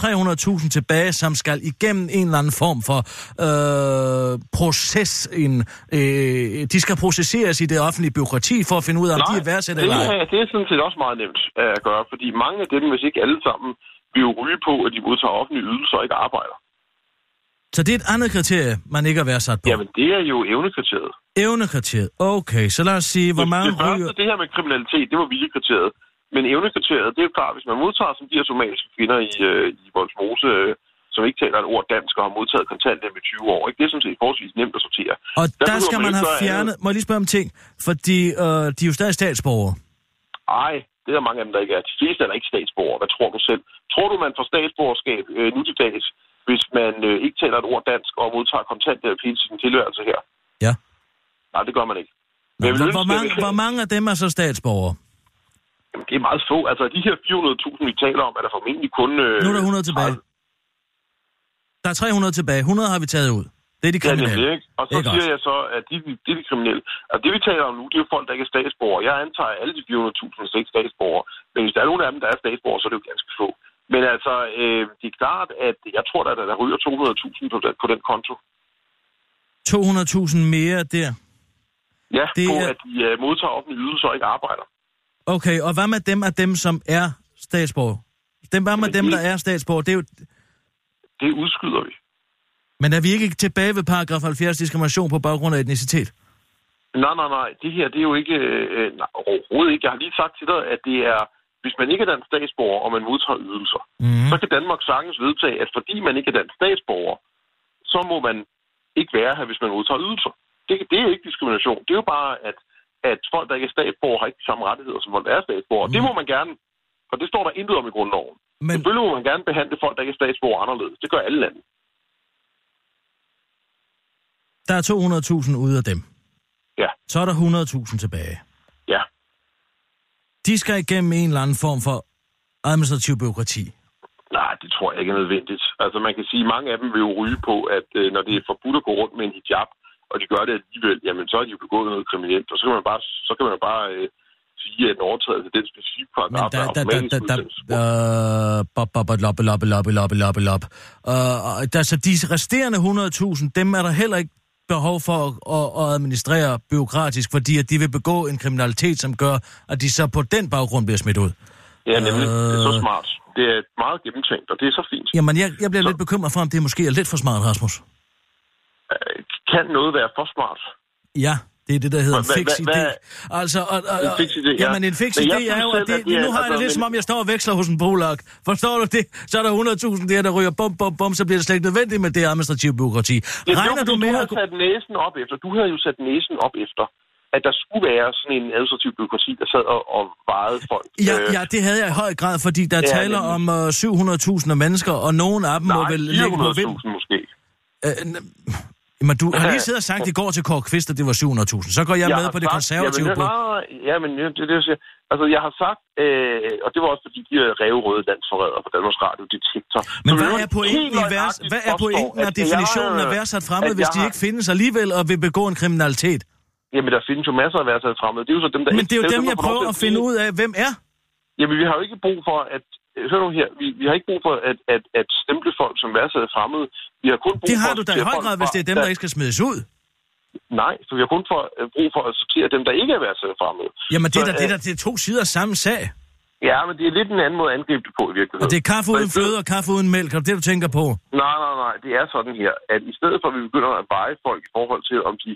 300.000 tilbage, som skal igennem en eller anden form for øh, proces. En, øh, de skal processeres i det offentlige byråkrati for at finde ud af, om Nej, de er værdsat eller ej. det er sådan set også meget nemt øh, at gøre, fordi mange af dem, hvis ikke alle sammen, vil jo ryge på, at de modtager offentlige ydelser og ikke arbejder. Så det er et andet kriterie, man ikke er værdsat på. Jamen, det er jo evnekriteriet. Evnekriteriet. Okay, så lad os sige, hvor det, mange det første, ryger... det her med kriminalitet, det var viljekriteriet. Men evnekriteriet, det er jo klart, hvis man modtager som de her somaliske kvinder i, øh, i Voldsmose, øh, som ikke taler et ord dansk og har modtaget kontanthjælp i 20 år. Ikke? Det er sådan set forholdsvis nemt at sortere. Og Der der skal man man have fjernet... Må jeg lige spørge om ting? Fordi øh, de er jo stadig statsborgere. Ej, det er der mange af dem, der ikke er. De fleste er der ikke statsborger. Hvad tror du selv? Tror du, man får statsborgerskab øh, nu til dags, hvis man øh, ikke taler et ord dansk og modtager kontanthjælp hele sin tilværelse her? Ja. Nej, det gør man ikke. Nå, Men vil hvor, ønske, hvor, mange, hvor mange af dem er så statsborgere? Jamen, det er meget få. Altså, de her 400.000, vi taler om, er der formentlig kun... Øh, Nu er der 100 tilbage. 30. Der er 300 tilbage. 100 har vi taget ud. Det er de Ja, det er kriminelle. det, ikke? Og så Ikke siger også? jeg så, at de, de er de kriminelle. Og det, vi taler om nu, det er jo folk, der ikke er statsborgere. Jeg antager, at alle de 400.000 er ikke statsborgere. Men hvis der er nogen af dem, der er statsborgere, så er det jo ganske få. Men altså, øh, det er klart, at jeg tror, at der ryger 200.000 på den, på den konto. 200.000 mere der. Ja, Det på er- at de øh, modtager offentlige ydelser og ikke arbejder. Okay, og hvad med dem af dem, som er statsborgere? Dem, hvad med Jamen, dem, det- der er statsborgere? Det er jo... Det udskyder vi. Men er vi ikke tilbage ved paragraf 70 diskrimination på baggrund af etnicitet? Nej, nej, nej. Det her, det er jo ikke... Øh, nej, overhovedet ikke. Jeg har lige sagt til dig, at det er... Hvis man ikke er dansk statsborger, og man modtager ydelser, Mm. så kan Danmark sagtens vedtage, at fordi man ikke er dansk statsborger, så må man ikke være her, hvis man modtager ydelser. Det, det er ikke diskrimination. Det er jo bare, at, at folk, der ikke er statsborger, har ikke de samme rettigheder, som folk, der er statsborger. Mm. Det må man gerne, og det står der intet om i grundloven. Men... Selvfølgelig må man gerne behandle folk, der ikke er statsborger anderledes. Det gør alle lande. der er 200.000 ud af dem. Ja. Så er der 100.000 tilbage. Ja. De skal igennem en eller anden form for administrativ byråkrati. Nej, det tror jeg ikke er nødvendigt. Altså man kan sige, at mange af dem vil jo ryge på, at øh, når det er forbudt at gå rundt med en hijab, og de gør det alligevel, jamen så har de jo begået noget kriminelt, og så kan man bare, så kan man bare øh, sige, at en overtrædelse af den specifikke paragraf er automatisk udsendelsesgrund. øh. Øh, så de resterende 100.000, dem er der heller ikke behov for at, at, administrere byråkratisk, fordi at de vil begå en kriminalitet, som gør, at de så på den baggrund bliver smidt ud. Ja, nemlig. Det er så Øh. smart. Det er meget gennemtænkt, og det er så fint. Jamen, jeg, jeg bliver Så- lidt bekymret for, om det måske er lidt for smart, Rasmus. Øh, Kan noget være for smart? Ja, det er det, der hedder en fix idé. Altså, og, og, En fix idé, ja. Jamen, en fix idé er jo, at det, nu har jeg det lidt som om, jeg står og veksler hos en polak. Forstår du det? Så er der 100.000 der, der ryger bum, bum, bum, så bliver det slet ikke nødvendigt med det administrative byråkrati. Ja, Regner du fordi med du at... havde sat næsen op efter. Du havde jo sat næsen op efter, at der skulle være sådan en administrativ byråkrati, der sad og, og vejede folk. Ja, Øh, ja, det havde jeg i høj grad, fordi der Ja, taler om uh, 700.000 mennesker, og nogle af dem må Nej, vel ligge på vind. 400.000 måske. Øh, n- men du har lige siddet og sagt i går til Kåre Kvist, at det var 700.000. Så går jeg, med har på det sagt- konservative Jamen, nej, ja, men det, det, er det, jeg siger. Altså, jeg har sagt, øh, og det var også fordi, de er revrøde landsforrædere på Danmarks Radio, detektor. Men som hvad er pointen, i vers, hvad er pointen jeg definitionen af værdsat fremmed, hvis jeg de ikke findes alligevel og vil begå en kriminalitet? Jamen, der findes jo masser af værdsat fremmede. Det er jo så dem, der Men det er jo dem, jeg prøver at finde ud af, hvem er. Jamen, vi har jo ikke brug for at... Hør nu her, vi, vi har ikke brug for at, at, at stemple folk som værdsat fremmede. Vi har kun brug Det har for du da i høj grad, hvis det er dem, der ikke skal smides ud. Nej, for vi har kun for, øh, brug for at sortere dem, der ikke er værdsat fremmede. Jamen, det er, da, det, er øh, det er to sider af samme sag. Ja, men det er lidt en anden måde at angribe det på i virkeligheden. Og det er kaffe uden fløde og kaffe uden mælk, er det det, du tænker på? Nej, nej, nej. Det er sådan her, at i stedet for, at vi begynder at veje folk i forhold til, om de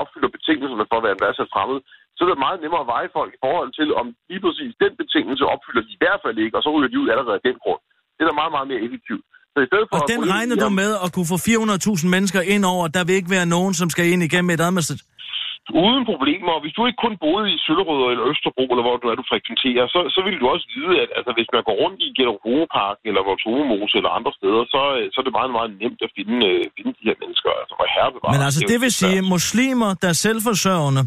opfylder betingelserne for at være en værdsat fremmed, så er det meget nemmere at veje folk i forhold til, om lige præcis den betingelse opfylder de i hvert fald ikke, og så ryger de ud allerede af den grund. Det er da meget, meget mere effektivt. Så i stedet for Og at den regner du med at kunne få 400.000 mennesker ind over. Der vil ikke være nogen, som skal ind igennem et administrativt... Uden problemer. Og hvis du ikke kun boede i Søllerød eller Østerbro, eller hvor du er, du frekventerer, så, så vil du også vide, at altså, hvis man går rundt i Gellerup eller Vortomose eller andre steder, så, øh, så er det meget, meget nemt at finde, øh, finde de her mennesker. Altså, hvor herre bevares. Men altså, det vil sige, muslimer, der er selvforsørgende,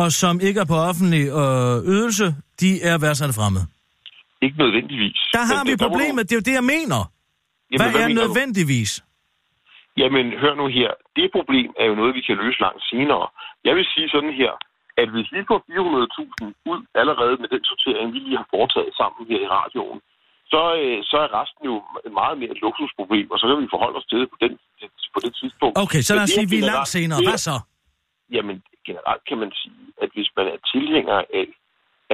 og som ikke er på offentlig øh, ydelse, de er værdsat fremmede. Ikke nødvendigvis. Der har Men vi det- du- problemet. Det er jo det, jeg mener. Jamen, Hvad er mener du? nødvendigvis? Jamen, hør nu her. Det problem er jo noget, vi kan løse langt senere. Jeg vil sige sådan her, at hvis vi får 400.000 ud allerede med den sortering, vi lige har foretaget sammen her i radioen, så, øh, så er resten jo meget mere et luksusproblem, og så kan vi forholde os til det på, den, på det tidspunkt. Okay, så lad os sige, vi er langt senere. er- Hvad så? Jamen, generelt kan man sige, at hvis man er tilhænger af,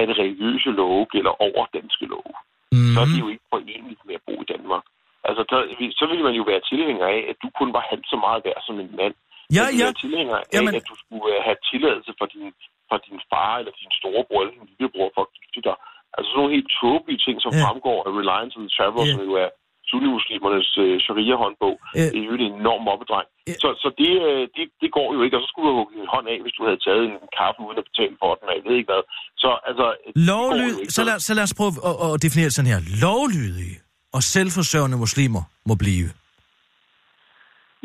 at religiøse love gælder over danske love, mm. så er Mm. det jo ikke forenligt med at bo i Danmark. Altså, så, så ville man jo være tilhænger af, at du kun var halvt så meget værd som en mand. Ja, ja. tilhænger af, Jamen- at du skulle øh, have tilladelse fra din, fra din far eller din storebror eller din lillebror for at gifte dig. Altså sådan nogle helt tåbelige ting, som Ja. fremgår af Reliance on the Traveler, Ja. som jo er sunnimuslimernes øh, sharia-håndbog. Ja. Det er jo en enorm mobbedreng. Ja. Så, så det, øh, det, det går jo ikke, og så skulle du hugge en hånd af, hvis du havde taget en kaffe uden at betale for den, og jeg ved ikke hvad. Så altså... Lovlyd, ikke. så lad, så lad os prøve at, at definere det sådan her. Lovlydige og selvforsørgende muslimer må blive.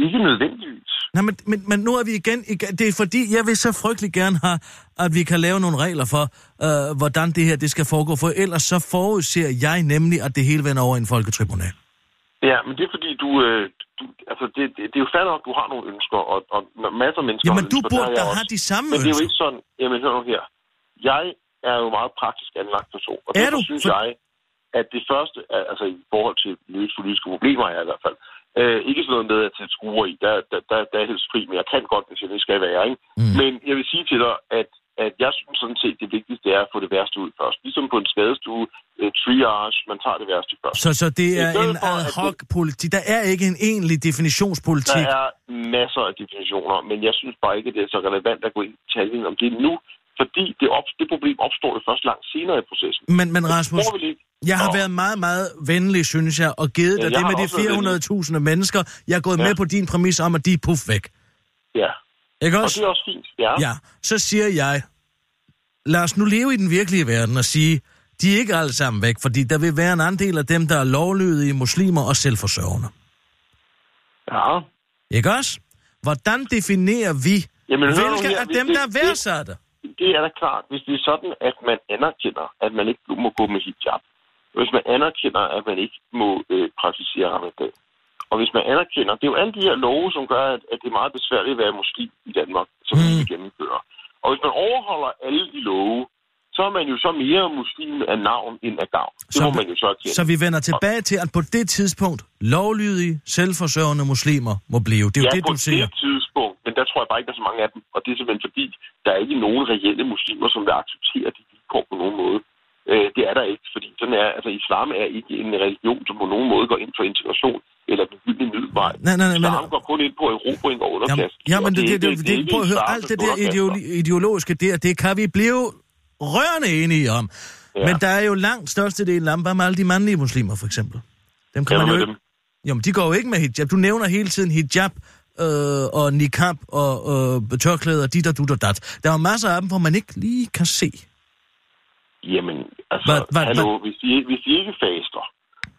Ikke nødvendigvis. Nej, men, men, men nu er vi igen, igen... Det er fordi, jeg vil så frygtelig gerne have, at vi kan lave nogle regler for, øh, hvordan det her det skal foregå. For ellers så forudser jeg nemlig, at det hele vender over i en folketribunal. Ja, men det er fordi, du... Øh, du altså, det, det, det er jo fair nok, at du har nogle ønsker, og, og masser af mennesker Jamen, du ønsker, burde da have de samme Men det er jo ønsker. ikke sådan... Jamen, hør nu her. Jeg er jo meget praktisk anlagt person, og Er derfor du? synes For- jeg, at det første, altså i forhold til løse politiske problemer, er i hvert fald, øh, ikke sådan noget med at sætte skruer i, der, der, der, der er helst fri, men jeg kan godt, hvis jeg det skal være, ikke? Mm. Men jeg vil sige til dig, at, at jeg synes sådan set, det vigtigste er at få det værste ud først. Ligesom på en skadestue, øh, triage, man tager det værste først. Så, så det er en ad hoc politik. Der er ikke en egentlig definitionspolitik. Der er masser af definitioner, men jeg synes bare ikke, at det er så relevant at gå ind i detaljen om det nu, fordi det, op, det problem opstår jo først langt senere i processen. Men, men Rasmus, jeg har været meget, meget venlig, synes jeg, og givet Ja, dig jeg det med de også været 400.000 mennesker. Jeg er gået Ja. med på din præmis om, at de er puff væk. Ja, Ikke og også? det er også fint. Ja. Ja, så siger jeg, lad os nu leve i den virkelige verden og sige, de er ikke alle sammen væk, fordi der vil være en andel af dem, der er lovlydige muslimer og selvforsørgende. ja. Ikke også? Hvordan definerer vi, Jamen, hvilke her, af dem, det- der er det- værdsatte? Det er da klart, hvis det er sådan, at man anerkender, at man ikke må gå med hijab. Hvis man anerkender, at man ikke må øh, praktisere ramadan. Og hvis man anerkender, det er jo alle de her love, som gør, at, at det er meget besværligt at være muslim i Danmark, som vi Mm. vil gennemføre. Og hvis man overholder alle de love, så er man jo så mere muslim af navn end af gavn. Det Så må man jo så erkende. Så vi vender tilbage til, at på det tidspunkt, lovlydige, selvforsørgende muslimer må blive. Det er jo ja, det, på du siger. det tidspunkt, men der tror jeg bare ikke, der er så mange af dem. Og det er simpelthen fordi, der er ikke nogen reelle muslimer, som vil acceptere de vilkår på nogen måde. Øh, det er der ikke, fordi sådan er, altså, islam er ikke en religion, som på nogen måde går ind for integration eller den gyldne middelvej. Nej, nej, nej, men- Islam går kun ind på erobring og Jamen, underkast. ja, men Og det, det, det, er det, ikke prøv at høre, alt det der ideologiske der, det kan vi blive rørende enige om. Ja. Men der er jo langt størstedelen af dem, med alle de mandlige muslimer, for eksempel? Dem kan man jo ikke... dem? Jo, men de går jo ikke med hijab. Du nævner hele tiden hijab øh, og niqab og øh, tørklæder, dit og dut og dat. Der er masser af dem, hvor man ikke lige kan se. Jamen, altså, Hvad- hvad- hallo, hvis, de, hvis de ikke faster,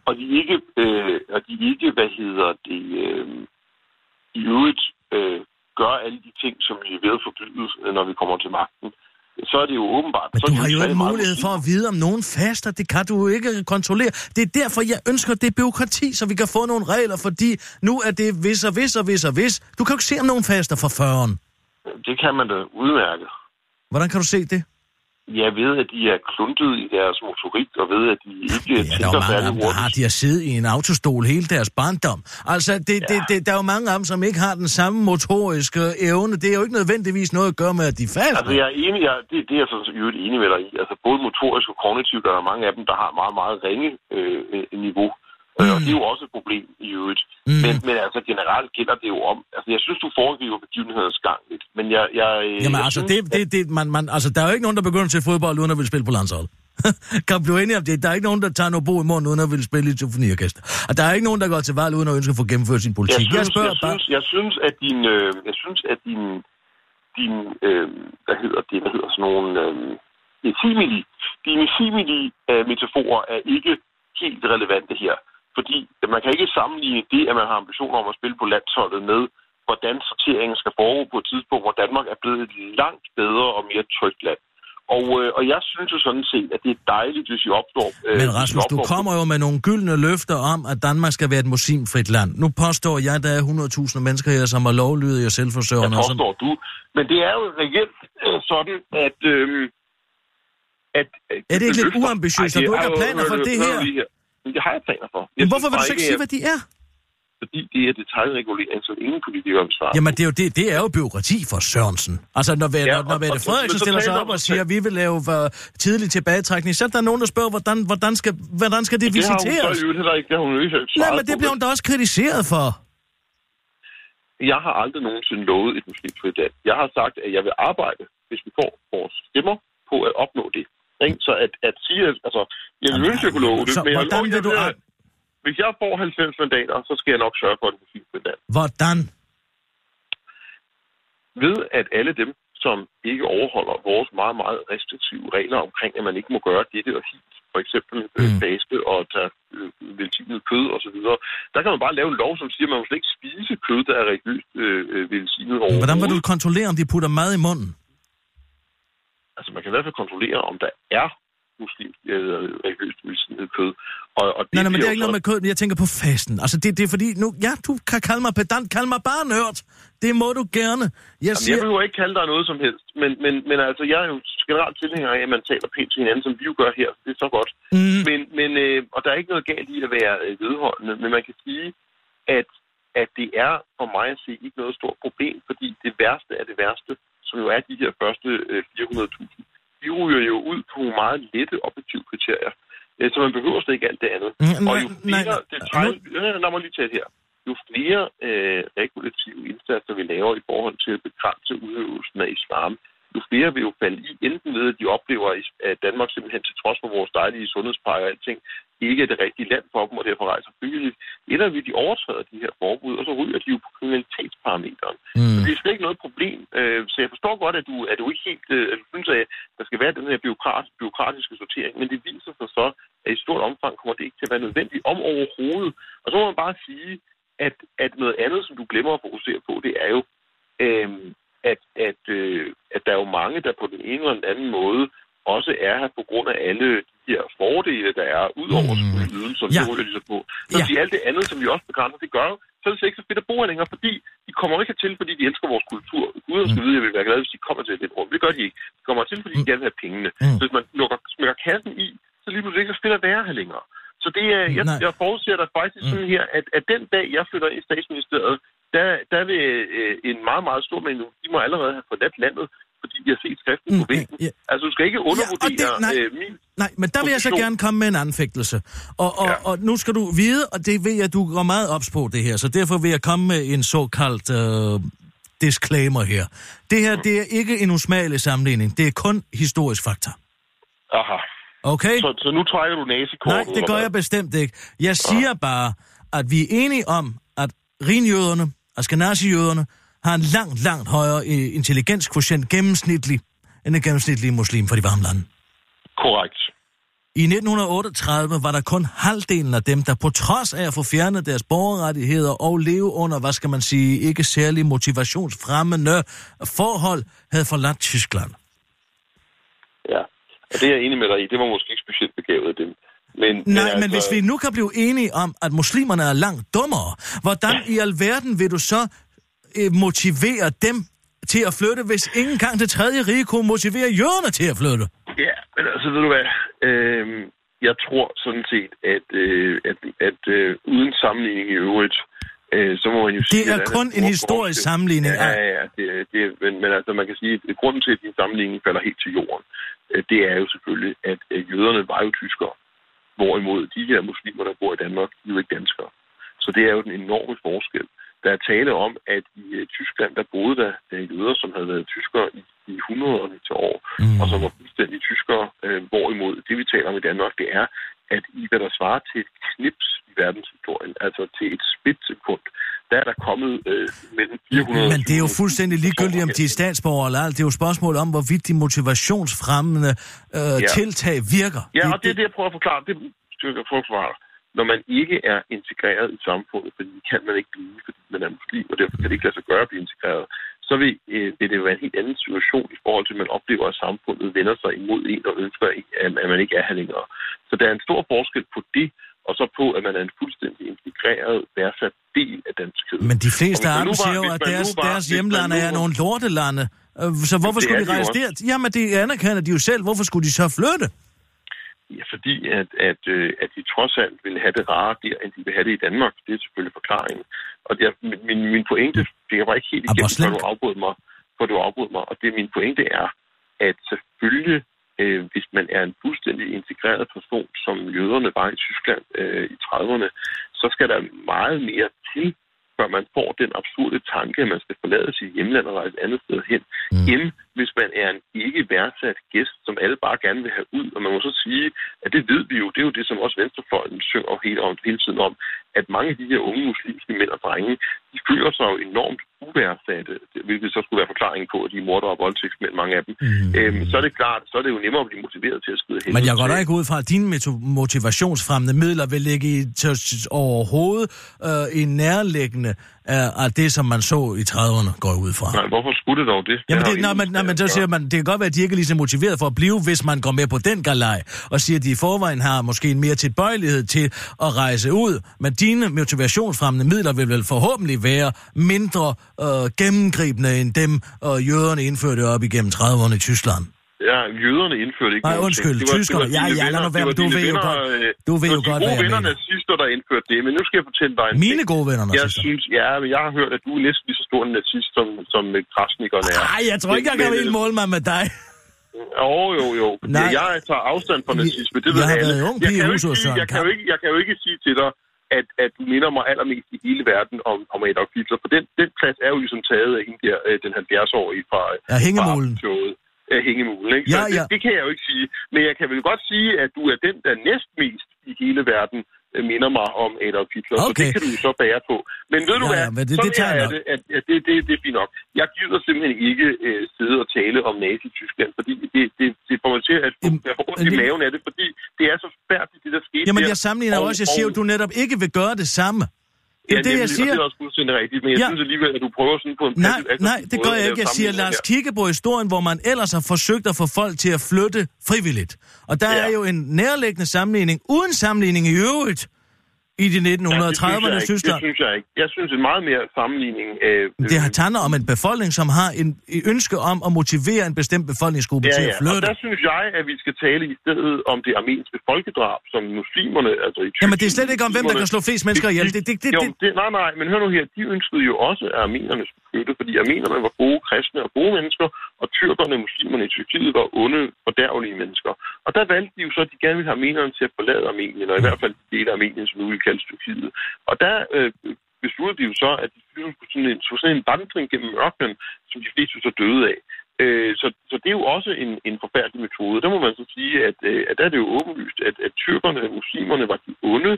og de ikke, øh, og de ikke hvad hedder det, øh, i øvrigt øh, gør alle de ting, som vi er ved at forbyde, øh, når vi kommer til magten, så er det jo åbenbart... Men så du har jo ikke mulighed for at vide, om nogen faster. Det kan du jo ikke kontrollere. Det er derfor, jeg ønsker det byråkrati, så vi kan få nogle regler, fordi nu er det hvis og hvis og hvis og hvis. Du kan jo ikke se, om nogen faster fra 40'eren. Det kan man da udmærke. Hvordan kan du se det? Jeg ved, at de er kluntet i deres motorik, og ved, at de ikke Ja, der er tænker jo mange af færdig dem, der har de har siddet i en autostol hele deres barndom. Altså, det, ja. det, det, der er jo mange af dem, som ikke har den samme motoriske evne. Det er jo ikke nødvendigvis noget at gøre med, at de faster. Altså, jeg er enig, jeg, det, det er jeg i øvrigt enig med dig i. Altså, både motorisk og kognitivt, der er mange af dem, der har meget, meget ringe øh, øh, niveau. Mm. Og det er jo også et problem i øvrigt. Mm. Mm. Men, men altså, generelt gælder det jo om... Altså, jeg synes, du foregriber begivenhedens gang lidt. Men jeg... jeg øh, Jamen jeg altså, synes, det, det, det, man, man, altså, der er jo ikke nogen, der begynder til fodbold, uden at vil spille på landshold. kan blive enig om det? Der er ikke nogen, der tager noget bo i morgen, uden at vil spille i et symfoniorkester. Og der er ikke nogen, der går til valg, uden at ønske at få gennemført sin Jeg politik. synes, Jeg spørger jeg, bare... synes, jeg synes, at din, øh, jeg synes, at din, din øh, hvad hedder det, hvad hedder sådan nogle, øh, simili, dine simili øh, metaforer er ikke helt relevante her. Fordi man kan ikke sammenligne det, at man har ambitioner om at spille på landsholdet med, hvordan sorteringen skal foregå på et tidspunkt, hvor Danmark er blevet et langt bedre og mere trygt land. Og, øh, og jeg synes jo sådan set, at det er dejligt, hvis vi opstår... Øh, Men Rasmus, du opnår- kommer jo med nogle gyldne løfter om, at Danmark skal være et muslimfrit land. Nu påstår jeg, at der er 100.000 mennesker her, som er lovlydige og Jeg selvforsørgende. og påstår du. Men det er jo reelt øh, sådan, at... Øh, at, at Er det ikke lidt uambitiøst, at du ikke har planer for det her. Det har jeg planer for. Jeg Men hvorfor vil du så ikke sige, hvad de er? Fordi det er detaljregulering, som ingen politikere vil svare. Jamen, det er jo, det, det er jo byråkrati for Sørensen. Altså, når, ja, når, når Mette Frederiksen stiller sig op og siger, at vi vil lave uh, tidlig tilbagetrækning, så er der nogen, der spørger, hvordan, hvordan, skal, hvordan skal det det har hun visiteres? heller ikke, det har hun jo ikke Nej, men det bliver hun da også kritiseret for. Jeg har aldrig nogensinde lovet et muslimfrit land. Jeg har sagt, at jeg vil arbejde, hvis vi får vores stemmer, på at opnå det. Ikke? Så at, at sige, at, altså, jeg vil ønske, at jeg kunne love det, så men jeg, hvordan vil du jeg, hvis jeg får 90 mandater, så skal jeg nok sørge for et muslimfrit land. Hvordan? Ved at alle dem, som ikke overholder vores meget, meget restriktive regler omkring, at man ikke må gøre dette og hit, for eksempel øh, Mm. faste og tage øh, velsignet kød og så videre, der kan man bare lave en lov, som siger, at man må slet ikke spise kød, der er religiøst øh, øh, velsignet overhovedet. Hvordan vil du kontrollere, om de putter mad i munden? Altså, man kan i hvert fald kontrollere, om der er muslimsk øh, religiøst velsignet kød. Og, og det Nej, nej, men det er ikke noget med kød, jeg tænker på fasten. Altså, det, det er fordi, nu, ja, du kan kalde mig pedant, kald mig bare nørd. Det må du gerne. Jeg Jamen, jeg siger, behøver ikke kalde dig noget som helst, men, men, men altså, jeg er jo generelt tilhænger af, at man taler pænt til hinanden, som vi jo gør her. Det er så godt. mm, Men, men, øh, og der er ikke noget galt i at være øh, vedholdende, men man kan sige, at, at det er for mig at se ikke noget stort problem, fordi det værste er det værste, som jo er de her første øh, 400.000. De ryger jo ud på nogle meget lette objektive kriterier. Øh, Så man behøver slet ikke alt det andet. Mm, Og jo flere detaljer... Ja, lad mig lige tage det her. Jo flere øh, regulative indsatser vi laver i forhold til at begrænse udøvelsen af islam, jo flere vil jo falde i, enten ved, at de oplever, at Danmark simpelthen til trods for vores dejlige sundhedspakker og alting, ikke er det rigtige land for dem, og derfor rejser frivilligt, eller vil de overtræde de her forbud, og så ryger de jo på kriminalitetsparameteren. mm. Så det er slet ikke noget problem. Øh, Så jeg forstår godt, at du, at du ikke helt øh, at du synes, at der skal være den her byråkrat, byråkratiske sortering, men det viser sig så, at i stort omfang kommer det ikke til at være nødvendigt om overhovedet. Og så må man bare sige, at, at noget andet, som du glemmer at fokusere på, det er jo, øh, at, at, øh, at der er jo mange, der på den ene eller den anden måde også er her på grund af alle de her fordele, der er, ud over Mm. mm. ydelser, Ja. de så på. Så Ja. alt det andet, som vi også begrænser, det gør så er det ikke så fedt at bo her længere, fordi de kommer ikke til, fordi de elsker vores kultur. Gud skal vide, at jeg vil være glad, hvis de kommer til det rum. Det gør de ikke. De kommer til, fordi de gerne vil have pengene. Mm. Så hvis man lukker, smækker kassen i, så lige pludselig ikke så fedt at være her længere. Så det er, jeg, Nej. jeg forudser dig faktisk Mm. sådan her, at, at den dag, jeg flytter ind i statsministeriet, der, der vil øh, en meget, meget stor mængde, de må allerede have forladt landet, fordi de har set skriften på Mm, væggen. ja. Altså, du skal ikke undervurdere det- nej. øh, min... Nej, men der vil jeg så gerne komme med en anfægtelse. Og, og, Ja. og nu skal du vide, og det ved jeg, du går meget ops på det her, så derfor vil jeg komme med en såkaldt øh, disclaimer her. Det her, det er ikke en usmagelig sammenligning. Det er kun historisk fakta. Aha. Okay? Så, så nu trækker du næsekortet? Nej, det gør jeg bestemt ikke. Jeg siger bare, at vi er enige om, at rinjøderne, askenazi-jøderne, har en langt, langt højere øh, intelligenskvotient gennemsnitlig end en gennemsnitlig muslim fra de varme lande. Korrekt. I 1938 var der kun halvdelen af dem, der på trods af at få fjernet deres borgerrettigheder og leve under, hvad skal man sige, ikke særlig motivationsfremmende forhold, havde forladt Tyskland. Ja. Og det er jeg enig med dig i. Det var måske ikke specielt begavet af dem. Men, Nej, altså, men hvis vi nu kan blive enige om, at muslimerne er langt dummere, hvordan i alverden vil du så øh, motivere dem til at flytte, hvis ikke engang det tredje rige kunne motivere jøderne til at flytte? Ja, men altså, ved du hvad? Øhm, jeg tror sådan set, at, øh, at, at øh, uden sammenligning i øvrigt, øh, så må man jo sige... Det er kun en stor historisk sammenligning. Ja, ja, ja. Det, det, men, men altså, man kan sige, at grunden til, at din sammenligning falder helt til jorden, øh, det er jo selvfølgelig, at øh, jøderne var jo tyskere. Hvorimod de her muslimer, der bor i Danmark, de er jo ikke danskere. Så det er jo den enorme forskel. Der er tale om, at i øh, Tyskland, der boede der jøder, som havde været tyskere i, i 100'erne til år, Mm. og som var fuldstændig tyskere. Øh, hvorimod det, vi taler om i Danmark, det er, at i hvad der svarer til et knips i verdenshistorien, altså til et splitsekund, der er der kommet øh, mellem 400 Men det er jo fuldstændig ligegyldigt, om de er personer statsborgere eller alt. Det er jo et spørgsmål om, hvorvidt de motivationsfremmende øh, ja. Tiltag virker. Ja, og det er det, jeg prøver at forklare. Det jeg prøve at forklare. Når man ikke er integreret i samfundet, fordi det kan man ikke blive, fordi man er muslim, og derfor kan det ikke lade sig gøre at blive integreret, så vil, øh, vil det jo være en helt anden situation i forhold til, at man oplever, at samfundet vender sig imod en og ønsker, at man ikke er her længere. Så der er en stor forskel på det, og så på, at man er en fuldstændig integreret, værdsat del af danskhed. Men de fleste nu var- siger jo, at deres, var- deres hjemlande er nogle lortelande. Øh, Så hvorfor skulle de rejse der? Jamen, det anerkender de jo selv. Hvorfor skulle de så flytte? Ja, fordi at, at, øh, at de trods alt vil have det rare der, end de vil have det i Danmark. Det er selvfølgelig forklaringen. Og det er, min- min, pointe, det var ikke helt igennem, før du afbrød mig, før du afbrød mig. Og det min pointe er, at selvfølgelig, øh, hvis man er en fuldstændig integreret person, som jøderne var i Tyskland øh, i 30'erne, så skal der meget mere til, før man får den absurde tanke, at man skal forlade sit hjemland og rejse et andet sted hen, mm. end hvis man er en ikke værdsat gæst, som alle bare gerne vil have ud. Og man må så sige, at det ved vi jo, det er jo det, som også Venstrefløjen synger hele, om, hele tiden om, at mange af de her unge muslimske mænd og drenge, de føler sig jo enormt uværdsate, hvilket så skulle være forklaringen på, at de er mordere og voldtægtsmænd, mange af dem. Mm. Øhm, så er det klart, så er det jo nemmere at blive motiveret til at skride hen. Men jeg går da ikke ud fra, at dine motivationsfremmende midler vil ligge i overhovedet øh, i nærliggende af, af det, som man så i 30'erne, går ud fra. Nej, hvorfor skulle det dog det? Jamen, det, intet nej, med men at så siger man, det kan godt være, at de ikke er lige så motiveret for at blive, hvis man går med på den galej, og siger, at de i forvejen har måske en mere tilbøjelighed til at rejse ud. Men dine motivationsfremmende midler vil vel forhåbentlig være mindre øh, gennemgribende end dem, øh, jøderne indførte op igennem 30'erne i Tyskland. Ja, jøderne indførte ikke Nej, undskyld. Det var- tyskerne. det var Ja, dine ja, lad nu være, det var du ved jo godt- øh, du ved det jo godt, hvad gode jeg venner nazister, der indførte det, men nu skal jeg fortælle dig en Mine ting. gode venner, Jeg nazister. synes, ja, men jeg har hørt, at du er næsten lige så stor en nazist, som, som øh, krasnikerne er. Nej, jeg tror ikke, jeg kan helt måle mig med dig. Jo, jo, jo. Nej. Jeg tager afstand fra nazisme, det Jeg ved har alle. jeg, i kan ikke jeg, kan jo ikke, jeg kan jo ikke sige til dig, at, at du minder mig allermest i hele verden om, om Adolf Hitler, for den, den plads er jo ligesom taget af hende der, øh, den 70-årige fra, Ja, hængemulen. fra Af hængemulen, ikke? Ja, Så ja. Det, det, kan jeg jo ikke sige. Men jeg kan vel godt sige, at du er den, der næstmest i hele verden øh, minder mig om Adolf Hitler. Så Okay. det kan du så bære på. Men ved du Ja, hvad? ja, men det- det her jeg er det, at, at det, det, det er fint nok. Jeg gider simpelthen ikke øh, sidde og tale om Nazi-Tyskland, fordi det, det, det får mig til at får ondt i det- maven af det, fordi det er så færdigt, det der skete Jamen, der. jeg sammenligner Og- også, jeg siger og- du netop ikke vil gøre det samme. Det er Ja, det, jeg siger. Det er også fuldstændig rigtigt, men jeg Ja. synes alligevel, at du prøver sådan på en Nej, nej, det gør jeg ikke. Jeg siger, lad os sammenligninger kigge på historien, hvor man ellers har forsøgt at få folk til at flytte frivilligt. Og der Ja. er jo en nærliggende sammenligning, uden sammenligning i øvrigt, i de Ja, det synes 1930'erne jeg i ikke. Tyskland. Det synes jeg ikke. Jeg synes en meget mere sammenligning... Øh, Det har handler om en befolkning, som har en ønske om at motivere en bestemt befolkningsgruppe Ja, til at ja, og flytte. der synes jeg, at vi skal tale i stedet om det armenske folkedrab, som muslimerne, altså i Jamen, det er slet ikke om, hvem der kan slå flest mennesker ihjel. Det, det, det, jo, det, det, nej, nej, men hør nu her, de ønskede jo også, at armenerne skulle støtte, fordi armenerne var gode kristne og gode mennesker, og tyrkerne og muslimerne i Tyrkiet var onde, fordærvelige mennesker. Og der valgte de jo så, at de gerne ville have armenerne til at forlade Armenien, og i hvert fald dele af Armenien, som nu vil kaldes Tyrkiet. Og der øh, besluttede de jo så, at de skulle på sådan en, sådan en vandring gennem ørkenen, som de fleste så døde af. Øh, så, så det er jo også en, en forfærdelig metode. Der må man så sige, at, øh, at der er det jo åbenlyst, at, at tyrkerne og muslimerne var de onde,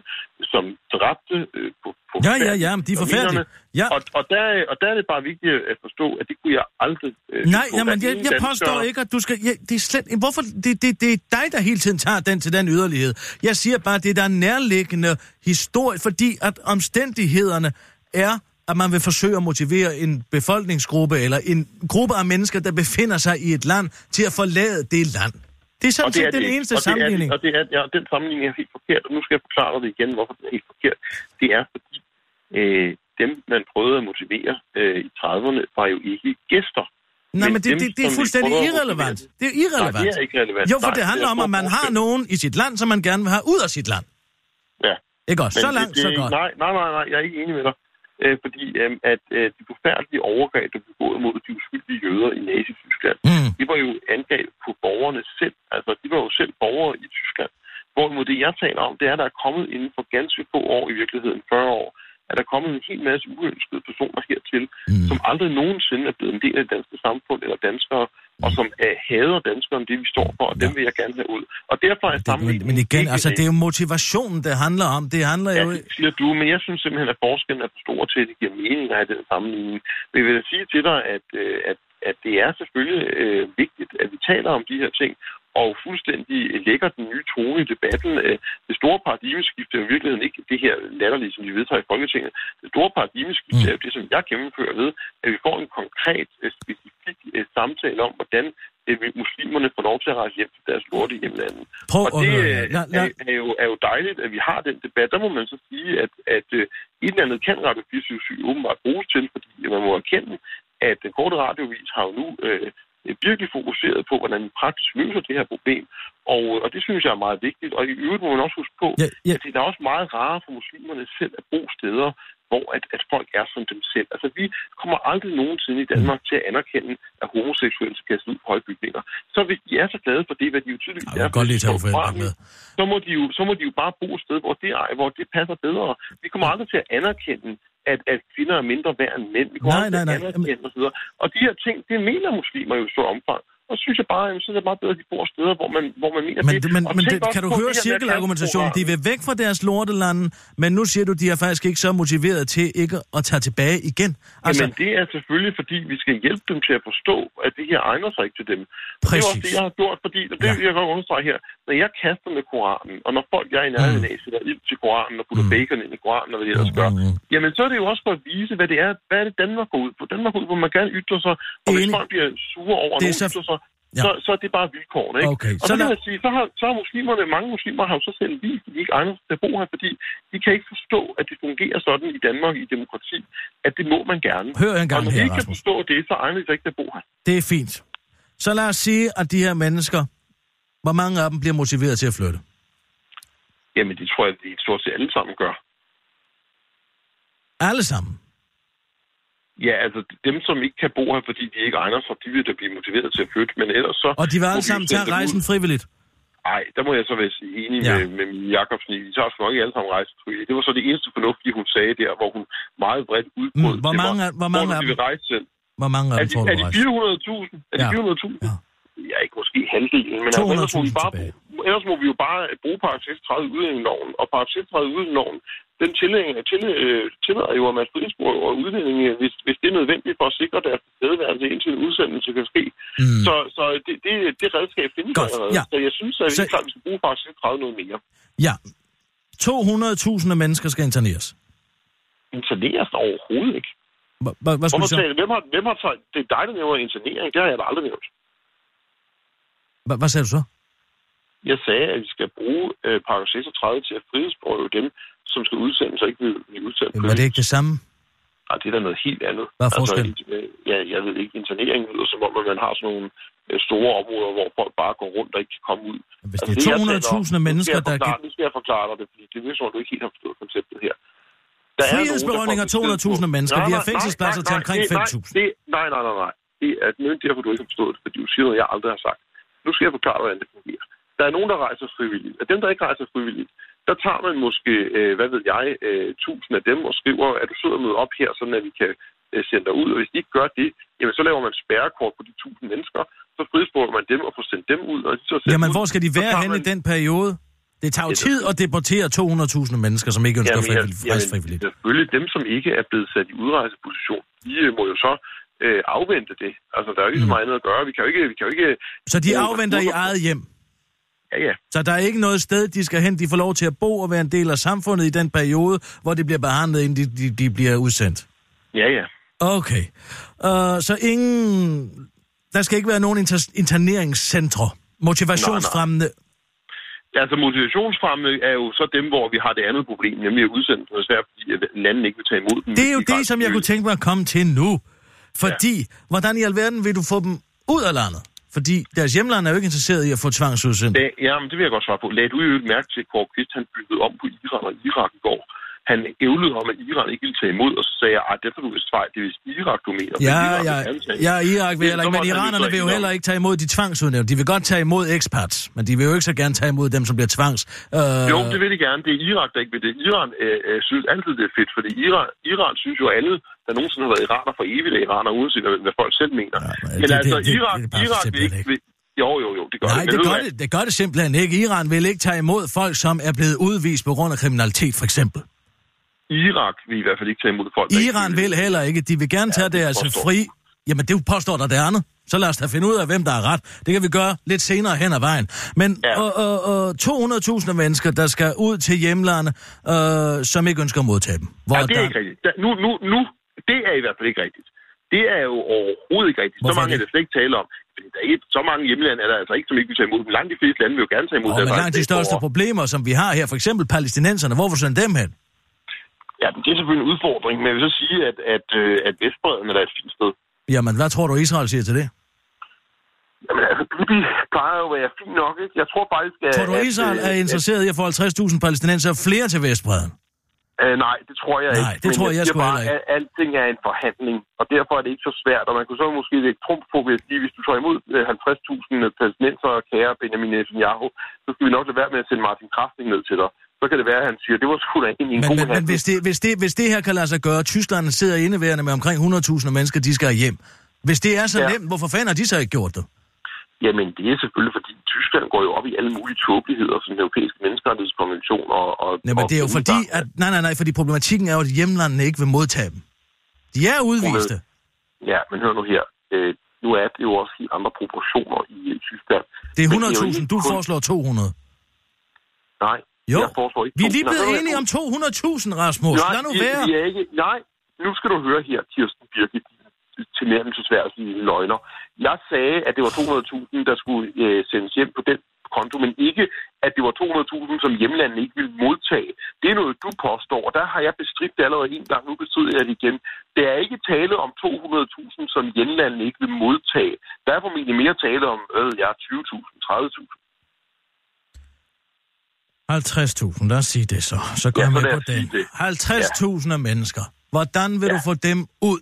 som dræbte øh, på, på Ja, ja, ja, men de er forfærdelige. Ja. Og, og, der, og der er det bare vigtigt at forstå, at det kunne jeg aldrig... Øh, Nej, jamen, er jeg, jeg påstår ikke, at du skal... Ja, det er slet... Hvorfor? Det, det, det er dig, der hele tiden tager den til den yderlighed. Jeg siger bare, at det er der nærliggende historie, fordi at omstændighederne er at man vil forsøge at motivere en befolkningsgruppe eller en gruppe af mennesker, der befinder sig i et land, til at forlade det land. Det er sådan det er set den det eneste og det er det- sammenligning. Og det er, ja, den sammenligning er helt forkert, og nu skal jeg forklare dig det igen, hvorfor den er helt forkert. Det er fordi, øh, dem, man prøvede at motivere øh, i 30'erne, var jo ikke gæster. Nej, men det, dem, det, det er fuldstændig irrelevant. Det er irrelevant. Nej, det er ikke relevant. Jo, for Nej, det handler er om, at man har nogen i sit land, som man gerne vil have ud af sit land. Ja. Ikke også? Men Så langt, det, så det, godt. Nej, nej, nej, nej, jeg er ikke enig med dig. Øh, fordi øh, at øh, de forfærdelige overgreb, der blev begået mod de uskyldige jøder i Nazi-Tyskland, Mm. de var jo angreb på borgerne selv. Altså, de var jo selv borgere i Tyskland. Hvorimod det, jeg taler om, det er, at der er kommet inden for ganske få år, i virkeligheden 40 år, at der er kommet en hel masse uønskede personer hertil, mm. som aldrig nogensinde er blevet en del af det danske samfund eller danskere, mm. og som uh, hader danskere det, vi står for, og dem vil jeg gerne have ud. Og derfor er men, sammenligningen... men igen, altså, det er jo motivationen, det handler om. Det handler Ja, jo... det siger du, men jeg synes simpelthen, at forskellen er for stor til, at det giver mening at have den sammenligning. Men jeg vil sige til dig, at, øh, at, at det er selvfølgelig øh, vigtigt, at vi taler om de her ting, og fuldstændig lægger den nye tone i debatten. Øh, Det store paradigmeskift er jo i virkeligheden ikke det her latterlige, som vi vedtager i Folketinget. Det store paradigmeskift Mm. er jo det, som jeg gennemfører ved, at vi får en konkret, øh, specifik øh, samtale om, hvordan muslimerne får lov til at rejse hjem til deres lorte hjemlande. Prøv Og det er, lad, er, jo, er jo dejligt, at vi har den debat. Der må man så sige, at, at et eller andet kan Radio 24 åbenbart bruges til, fordi man må erkende, at den korte radiovis har jo nu øh, virkelig fokuseret på, hvordan vi praktisk løser det her problem. Og, og det synes jeg er meget vigtigt. Og i øvrigt må man også huske på, Ja, ja. at det er også meget rarere for muslimerne selv at bo steder, hvor at, at folk er som dem selv. Altså, vi kommer aldrig nogensinde i Danmark til at anerkende, at homoseksuelle skal kastes ud på høje bygninger. Så hvis de er så glade for det, hvad de jo tydeligvis Jeg er, godt lige tage for med. så må, de jo, så må de jo bare bo et sted, hvor det, er, hvor det passer bedre. Vi kommer aldrig til at anerkende, at, at kvinder er mindre værd end mænd. Vi Nej, nej, nej. anerkende og så de her ting, det mener muslimer jo i stor omfang. Så synes jeg bare, jamen, så er det meget bedre, at de bor steder, hvor man, hvor man mener Men, det. det, men, men det, kan du høre det cirkelargumentationen? De vil væk fra deres lortelande, men nu siger du, de er faktisk ikke så motiveret til ikke at tage tilbage igen. Altså, Jamen, det er selvfølgelig, fordi vi skal hjælpe dem til at forstå, at det her egner sig ikke til dem. Og Det er Præcis. også det, jeg har gjort, fordi, og det Ja. jeg godt understrege her, når jeg kaster med Koranen, og når folk, jeg er i nærheden af, sætter ild til Koranen og putter Mm. bacon ind i Koranen, og hvad de ellers gør, Mm. jamen så er det jo også for at vise, hvad det er, hvad er det Danmark går ud på. Danmark går ud på, man gerne ytrer sig, og hvis folk bliver sure over, Det nogen så- ytrer sig, Ja. så, så er det bare vilkårene, ikke? Okay, Og så lad- man sige, så har, så har muslimerne, mange muslimer har jo så selv vist, at de ikke egner til at bo her, fordi de kan ikke forstå, at det fungerer sådan i Danmark i demokrati, at det må man gerne. Hør en gang og når de her, ikke kan forstå det, så egner de sig ikke til at bo her. Det er fint. Så lad os sige, at de her mennesker, hvor mange af dem bliver motiveret til at flytte? Jamen, det tror jeg, de stort set alle sammen gør. Alle sammen. Ja, altså dem, som ikke kan bo her, fordi de ikke egner sig, de vil da blive motiveret til at flytte. Men ellers så... Og de vil alle sammen tage rejsen ud. frivilligt. Nej, der må jeg så være enig Ja. med, med Mille Jacobsen. De tager sgu nok ikke alle sammen rejse frivilligt. Det var så det eneste fornuftige, hun sagde der, hvor hun meget bredt udbrød. Mm, hvor Det var, mange af- hvor mange hvor af de dem? vil rejse selv. Hvor mange Er dem de, tror du er de rejse? 400.000? Er de Ja. 400.000? Ja. Ja, ikke måske halvdelen, men altså, ellers, må vi 200.000 bare, tilbage. ellers må vi jo bare bruge paragraf 36 i udlændingeloven. Og paragraf 36 i udlændingeloven, den tillader, tillader, øh, tillader jo, at man og udlændinge, hvis, hvis det er nødvendigt for at sikre deres tilstedeværelse indtil en udsendelse kan ske. Mm. Så, så det, det, det redskab findes Godt, allerede. ja. Så jeg synes, at Så- vi, klart, vi skal bruge paragraf 36 noget mere. Ja. 200.000 mennesker skal interneres. Interneres overhovedet ikke. Hva- hva- Hvad så? tager, hvem har, hvem har det er dig, der nævner internering. Det har jeg da aldrig nævnt. Hva- Hvad sagde du så? Jeg sagde, at vi skal bruge øh, paragraf 36 til at frihedsberøve dem, som skal udsendes og ikke vil blive udsendt. Jamen, er det ikke det samme? Nej, det er da noget helt andet. Hvad er forskellen? Altså, ja, jeg ved ikke, internering lyder som om, at man har sådan nogle øh, store områder, hvor folk bare går rundt og ikke kan komme ud. Hvis Altså, det er taler 200.000 om- mennesker, der jeg forklare, Nu skal jeg forklare dig det, fordi det virker som om, du ikke helt har forstået konceptet her. Der er Frihedsberøvning af der får besked 200.000 på- mennesker. Nej, Vi har fængselspladser til omkring det- nej, 5.000. det- Nej, nej, nej, nej. Det er nødt derfor, du ikke har forstået det, fordi du siger noget, jeg aldrig har sagt. Nu skal jeg forklare, hvordan det fungerer. Der er nogen, der rejser frivilligt. Af dem, der ikke rejser frivilligt, der tager man måske, øh, hvad ved jeg, øh, tusind af dem og skriver, at du sidder og møder op her, sådan at vi kan øh, sende dig ud. Og hvis de ikke gør det, jamen så laver man spærrekort på de tusind mennesker, så frihedsberøver man dem og får sendt dem ud. Og de så Jamen, ud, hvor skal de være tager henne i man- den periode? Det tager jo tid at deportere 200.000 mennesker, som ikke ønsker Jamen, frivilligt, jamen, frivilligt. Selvfølgelig, dem, som ikke er blevet sat i udrejseposition, de øh, må jo så øh, afvente det. Altså, der er jo ikke Mm. så meget andet at gøre. Vi kan jo ikke... Vi kan jo ikke Så de bruge afventer i eget hjem. Ja, ja. Så der er ikke noget sted, de skal hen. De får lov til at bo og være en del af samfundet i den periode, hvor de bliver behandlet, inden de, de, de bliver udsendt. Ja, ja. Okay. Uh, så ingen... Der skal ikke være nogen inter- interneringscentre. Motivationsfremmende. Altså, motivationsfremme er jo så dem, hvor vi har det andet problem, nemlig at udsende dem, svært, fordi at landene ikke vil tage imod dem. Det er jo det, som jeg kunne tænke mig at komme til nu. Fordi, ja. hvordan i alverden vil du få dem ud af landet? Fordi deres hjemland er jo ikke interesseret i at få tvangsudsendt. Ja, jamen, det vil jeg godt svare på. Lad du jo ikke mærke til, at Kåre Kvist, han byggede om på Iran og Irak i går. Han ævlede om, at Iran ikke ville tage imod, og så sagde jeg, at det er du vist fejl, det er vist Irak, du mener. men Ja, Irak ja, ja. Irak vil Det- heller ikke, men iranerne vil jo heller ikke tage imod de tvangsudnævnte. De vil godt tage imod expats, men de vil jo ikke så gerne tage imod dem, som bliver tvangs. Øh, Jo, det vil de gerne. Det er Irak, der ikke vil det. Iran øh, øh, synes altid, det er fedt, fordi Iran, Iran synes jo alle, der nogensinde har været iraner for evigt, er iraner, uanset hvad, hvad folk selv mener. Ja, men men det- altså, det- det- Irak, det bare Irak vil ikke... Vil, jo, jo, jo, det gør Nej, det. Det gør det, det gør det simpelthen ikke. Iran vil ikke tage imod folk, som er blevet udvist på grund af kriminalitet, for eksempel. Irak vil i hvert fald ikke tage imod folk. Iran vil heller ikke. De vil gerne tage det deres påstår fri... Jamen, det påstår der det andet. Så lad os da finde ud af, hvem der er ret. Det kan vi gøre lidt senere hen ad vejen. Men Ja. ja. øh, øh, 200.000 mennesker, der skal ud til hjemlandet, øh, som ikke ønsker at modtage dem. Hvor Ja, det er der... ikke rigtigt. Da, nu, nu, nu, det er i hvert fald ikke rigtigt. Det er jo overhovedet ikke rigtigt. Hvorfor så mange er det? det slet ikke tale om. Fordi der er ikke, så mange hjemlande er der altså ikke, som ikke vil tage imod dem. Langt de fleste lande vil jo gerne tage imod Og deres egne langt de største statsborgere. problemer, som vi har her, for eksempel palæstinenserne, hvorfor sende dem hen? Ja, men det er selvfølgelig en udfordring, men jeg vil så sige, at, at, øh, at Vestbreden er et fint sted. Jamen, hvad tror du, Israel siger til det? Jamen altså, Bibi plejer jo at være fin nok, ikke? Jeg tror faktisk, at... Tror du, Israel at, er interesseret i at få 50.000 palæstinenser flere til Vestbreden? Øh, nej, det tror jeg Nej, ikke. det Men tror jeg sgu bare, ikke. at alting er en forhandling, og derfor er det ikke så svært. Og man kunne så måske lægge trumf på ved at sige, hvis du tager imod øh, 50.000 palæstinenser, kære Benjamin Netanyahu, så skal vi nok lade være med at sende Martin Krafting ned til dig. Så kan det være, at han siger, det var sgu da en Men, god men, men handling. hvis, det, hvis, det, hvis det her kan lade sig gøre, Tyskland sidder indeværende med omkring 100.000 mennesker, de skal hjem. Hvis det er så Ja. nemt, hvorfor fanden har de så ikke gjort det? Jamen, det er selvfølgelig, fordi Tyskland går jo op i alle mulige tåbeligheder, som den europæiske menneskerettighedskonvention og... og Nej, men det er jo fordi, at, nej, nej, nej, fordi problematikken er jo, at hjemlandene ikke vil modtage dem. De er udviste. Ja, men hør nu her. Øh, nu er det jo også helt andre proportioner i øh, Tyskland. Det er Men jo 100.000, ikke du kun- foreslår 200. Nej, Jo, jeg foreslår ikke vi er lige 200. blevet enige om 200.000, Rasmus. Nej, Lad nu være. Vi er ikke, nej, nu skal du høre her, Kirsten Birgit, tilnærmelsesværdige løgner. Jeg sagde, at det var 200.000, der skulle øh, sendes hjem på den konto, men ikke, at det var 200.000, som hjemlandet ikke ville modtage. Det er noget, du påstår, og der har jeg bestridt det allerede en gang. Nu bestrider jeg det igen. Det er ikke tale om 200.000, som hjemlandet ikke vil modtage. Der er formentlig mere tale om, ved jeg, 20.000, 30.000. 50.000, lad os sige det så. Så går Ja, jeg med på den. det. 50.000 af mennesker. Hvordan vil Ja. du få dem ud?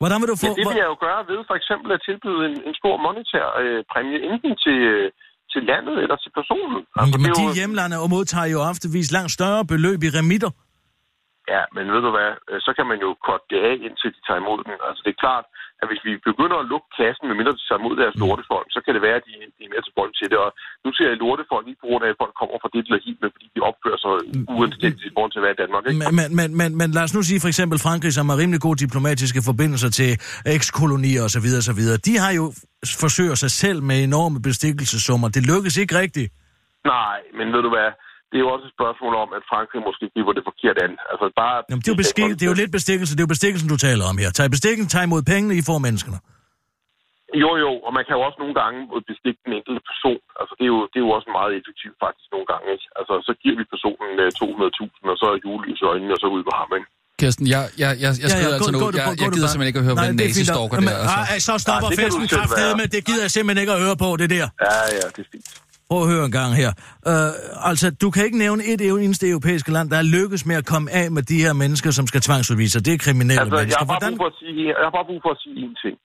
Hvordan vil du få... Ja, det vil jeg jo gøre ved for eksempel at tilbyde en, en stor monetær øh, præmie, enten til, øh, til landet eller til personen. Altså, men det er de jo- hjemlande og modtager jo oftevis langt større beløb i remitter. Ja, men ved du hvad, øh, så kan man jo korte det af, indtil de tager imod den. Altså det er klart, at hvis vi begynder at lukke kassen, medmindre de tager imod deres Mm. lortefolk, så kan det være, at de, de er mere tilbøjelige til det. Og nu ser jeg lortefolk ikke på grund af, at folk kommer fra det eller hit, men fordi de opfører sig uanstændigt i forhold til at være i Danmark. Ikke? Men, men, men, men, men lad os nu sige for eksempel Frankrig, som har rimelig gode diplomatiske forbindelser til ekskolonier osv. osv. De har jo forsøger sig selv med enorme bestikkelsesummer. Det lykkes ikke rigtigt. Nej, men ved du hvad, det er jo også et spørgsmål om, at Frankrig måske giver det forkert an. Altså bare... Jamen, det, er jo bestik, det er jo lidt bestikkelse. Det er jo bestikkelsen, du taler om her. Tag bestikkelsen, tag imod pengene, I får menneskene. Jo, jo, og man kan jo også nogle gange bestikke den enkelte person. Altså, det er jo, det er jo også meget effektivt faktisk nogle gange, ikke? Altså, så giver vi personen øh, 200.000, og så er julelys i øjnene, og så ud på ham, ikke? Kirsten, jeg, jeg, jeg, jeg skrider altså nu. gå- Jeg, jeg gider simpelthen ikke at høre, Nej, er fint nazi-stalker der. Altså. ej, så stopper Ja, festen kraftedeme være. med. Det gider jeg simpelthen ikke at høre på, det der. Ja, ja, det er fint. Prøv at høre en gang her. Uh, altså, du kan ikke nævne et eneste europæiske land, der er lykkes med at komme af med de her mennesker, som skal tvangsudvises. Det er kriminelle Altså, jeg mennesker. har, bare Hvordan... brug for at sige, jeg har bare brug for at sige en ting.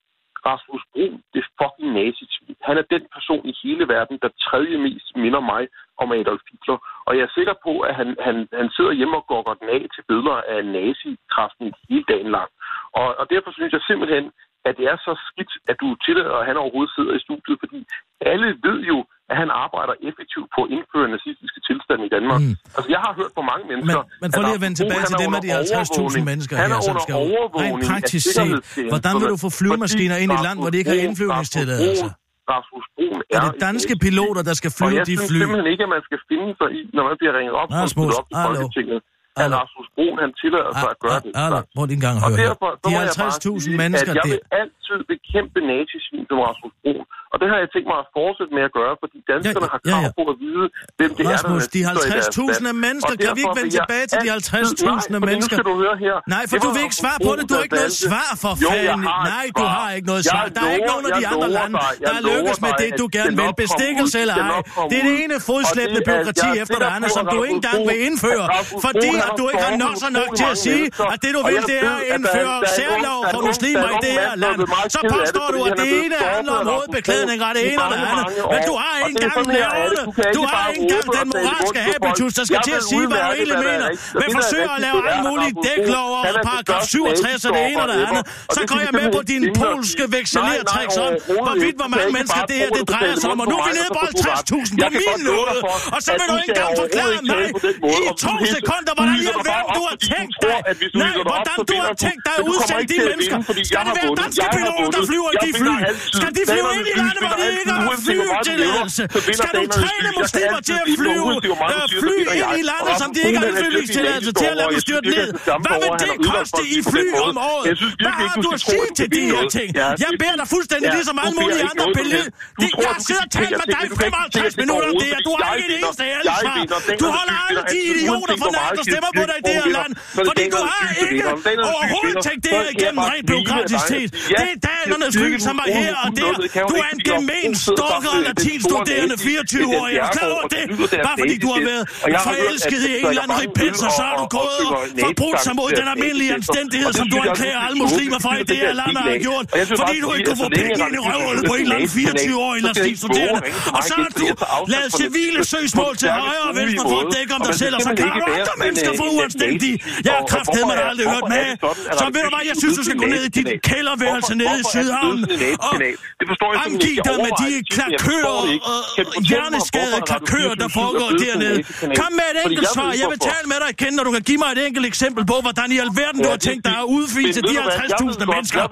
Rasmus Brun, det er fucking nazi Han er den person i hele verden, der tredje mest minder mig om Adolf Hitler. Og jeg er sikker på, at han, han, han sidder hjemme og gokker den af til billeder af nazi-kraften hele dagen lang. Og, og derfor synes jeg simpelthen, at det er så skidt, at du tillader, at han overhovedet sidder i studiet, fordi alle ved jo, at han arbejder effektivt på at indføre nazistiske tilstande i Danmark. Mm. Altså, jeg har hørt på mange mennesker... Men, men for lige at vende tilbage til det med de under 50.000 mennesker han her, er som skal rent praktisk set, hvordan vil du få flyvemaskiner ind i et land, hvor de ikke har indflyvningstilladelser? Rasmus Brun Er er det danske piloter, der skal og flyve jeg de synes fly? simpelthen ikke, at man skal finde sig i, når man bliver ringet op og Rasmus, stillet op i. Folketinget, at. Rasmus Brun, han tillader sig at gøre det. Allo, slags. prøv lige en gang Og høre her. derfor så De må jeg bare 50.000 sige, mennesker, at jeg det, vil altid bekæmpe nazisvin som Rasmus Brun. Og det har jeg tænkt mig at fortsætte med at gøre, fordi danskerne Ja, har krav ja. på at vide, hvem det er, der Rasmus, de nazister i deres 50.000 af land. mennesker, kan vi ikke vende tilbage til de altid- 50.000 Nej, fordi mennesker? Skal du høre her. Nej, for du vil ikke Rasmus svare på det. Du har ikke noget svar for fanden. Nej, du har ikke noget svar. Der er ikke nogen af de andre lande, der lykkes lover med det, du gerne vil. Bestikkelse eller ej. Det er det ene fodslæbende er- byråkrati er efter det andet, som du ikke Rasmus engang vil indføre. Rasmus Fordi at du ikke har nok så nok til at sige, at det du vil, det er at er- indføre er særlov er for muslimer i er det her land. er Så påstår du, at er det ene handler om stormet hovedbeklædning og det ene og det andet. Men du har ikke engang lærerne. Du har ikke engang den moralske habitus, der skal til at sige, hvad du egentlig er mener. Men er forsøger at lave det er, alt at muligt Rasmus dæklov Brun, og er paragraf største 67 og det ene og det andet. Så går jeg med på dine os polske nej, om, hvorvidt hvor mange mennesker det her det drejer sig om. Og nu er vi nede på på mig, og så får du 50.000 ret. på min nåde. Og så vil du ikke engang forklare mig i to sekunder, hvordan i alverden du har tænkt dig. Nej, hvordan du har tænkt dig at udsende de mennesker. Skal det være danske piloter, der flyver de fly? Skal de flyve ind i de vinder ikke så vinder Skal du træne muslimer til at flyve, fly ind i landet, som de ikke har indflyvningstilladelse til at lade dem styrte ned? Hvad vil det koste i fly om året? Hvad har du du at sige til du de kan her ting? Jeg beder dig fuldstændig ligesom du alle mulige andre billeder. Du Jeg du sidder og kan taler med dig i ting. Du kan ikke 55 diktere minutter om det her. Du har ikke et eneste ærligt svar. Du der holder alle de idioter for meget der de stemmer på dig i det her land, fordi du har ikke overhovedet tænkt det her kan igennem rent dig. Ja, Det er danernes er ikke som er her og der. kan Du er en sidder stalker og med latinstuderende store 24-årig. Er du klar over det? Bare fordi du har været forelsket i en eller anden ripens, og så har du gået og forbrudt sig mod den almindelige anstændighed, som du anklager alle det er muslimer for i det her land der har gjort, fordi du ikke kunne få penge ind i røvhullet på en eller anden 24-årig så skal jeg ikke latinstuderende. Og så har du lavet civile søgsmål til højre og venstre for at dække om dig selv, og så ikke du andre mennesker en- for uanstændige. Jeg har kraftedeme hvorfor er- aldrig hørt med. Så ved du hvad, jeg synes, du skal gå ned i dit kælderværelse nede i Hvorfor- hvorfor det Sydhavn blevet og sådan en Nazi-kanal? Det forstår jeg ikke. dig med de klakører og hjerneskadede klakører, der 24syv er foregår dernede. Kom med et enkelt svar. Jeg vil tale med dig igen, når du kan give mig et enkelt eksempel på, hvordan i alverden du har tænkt dig at udvise de du hvad, jeg ved 50.000 godt- mennesker.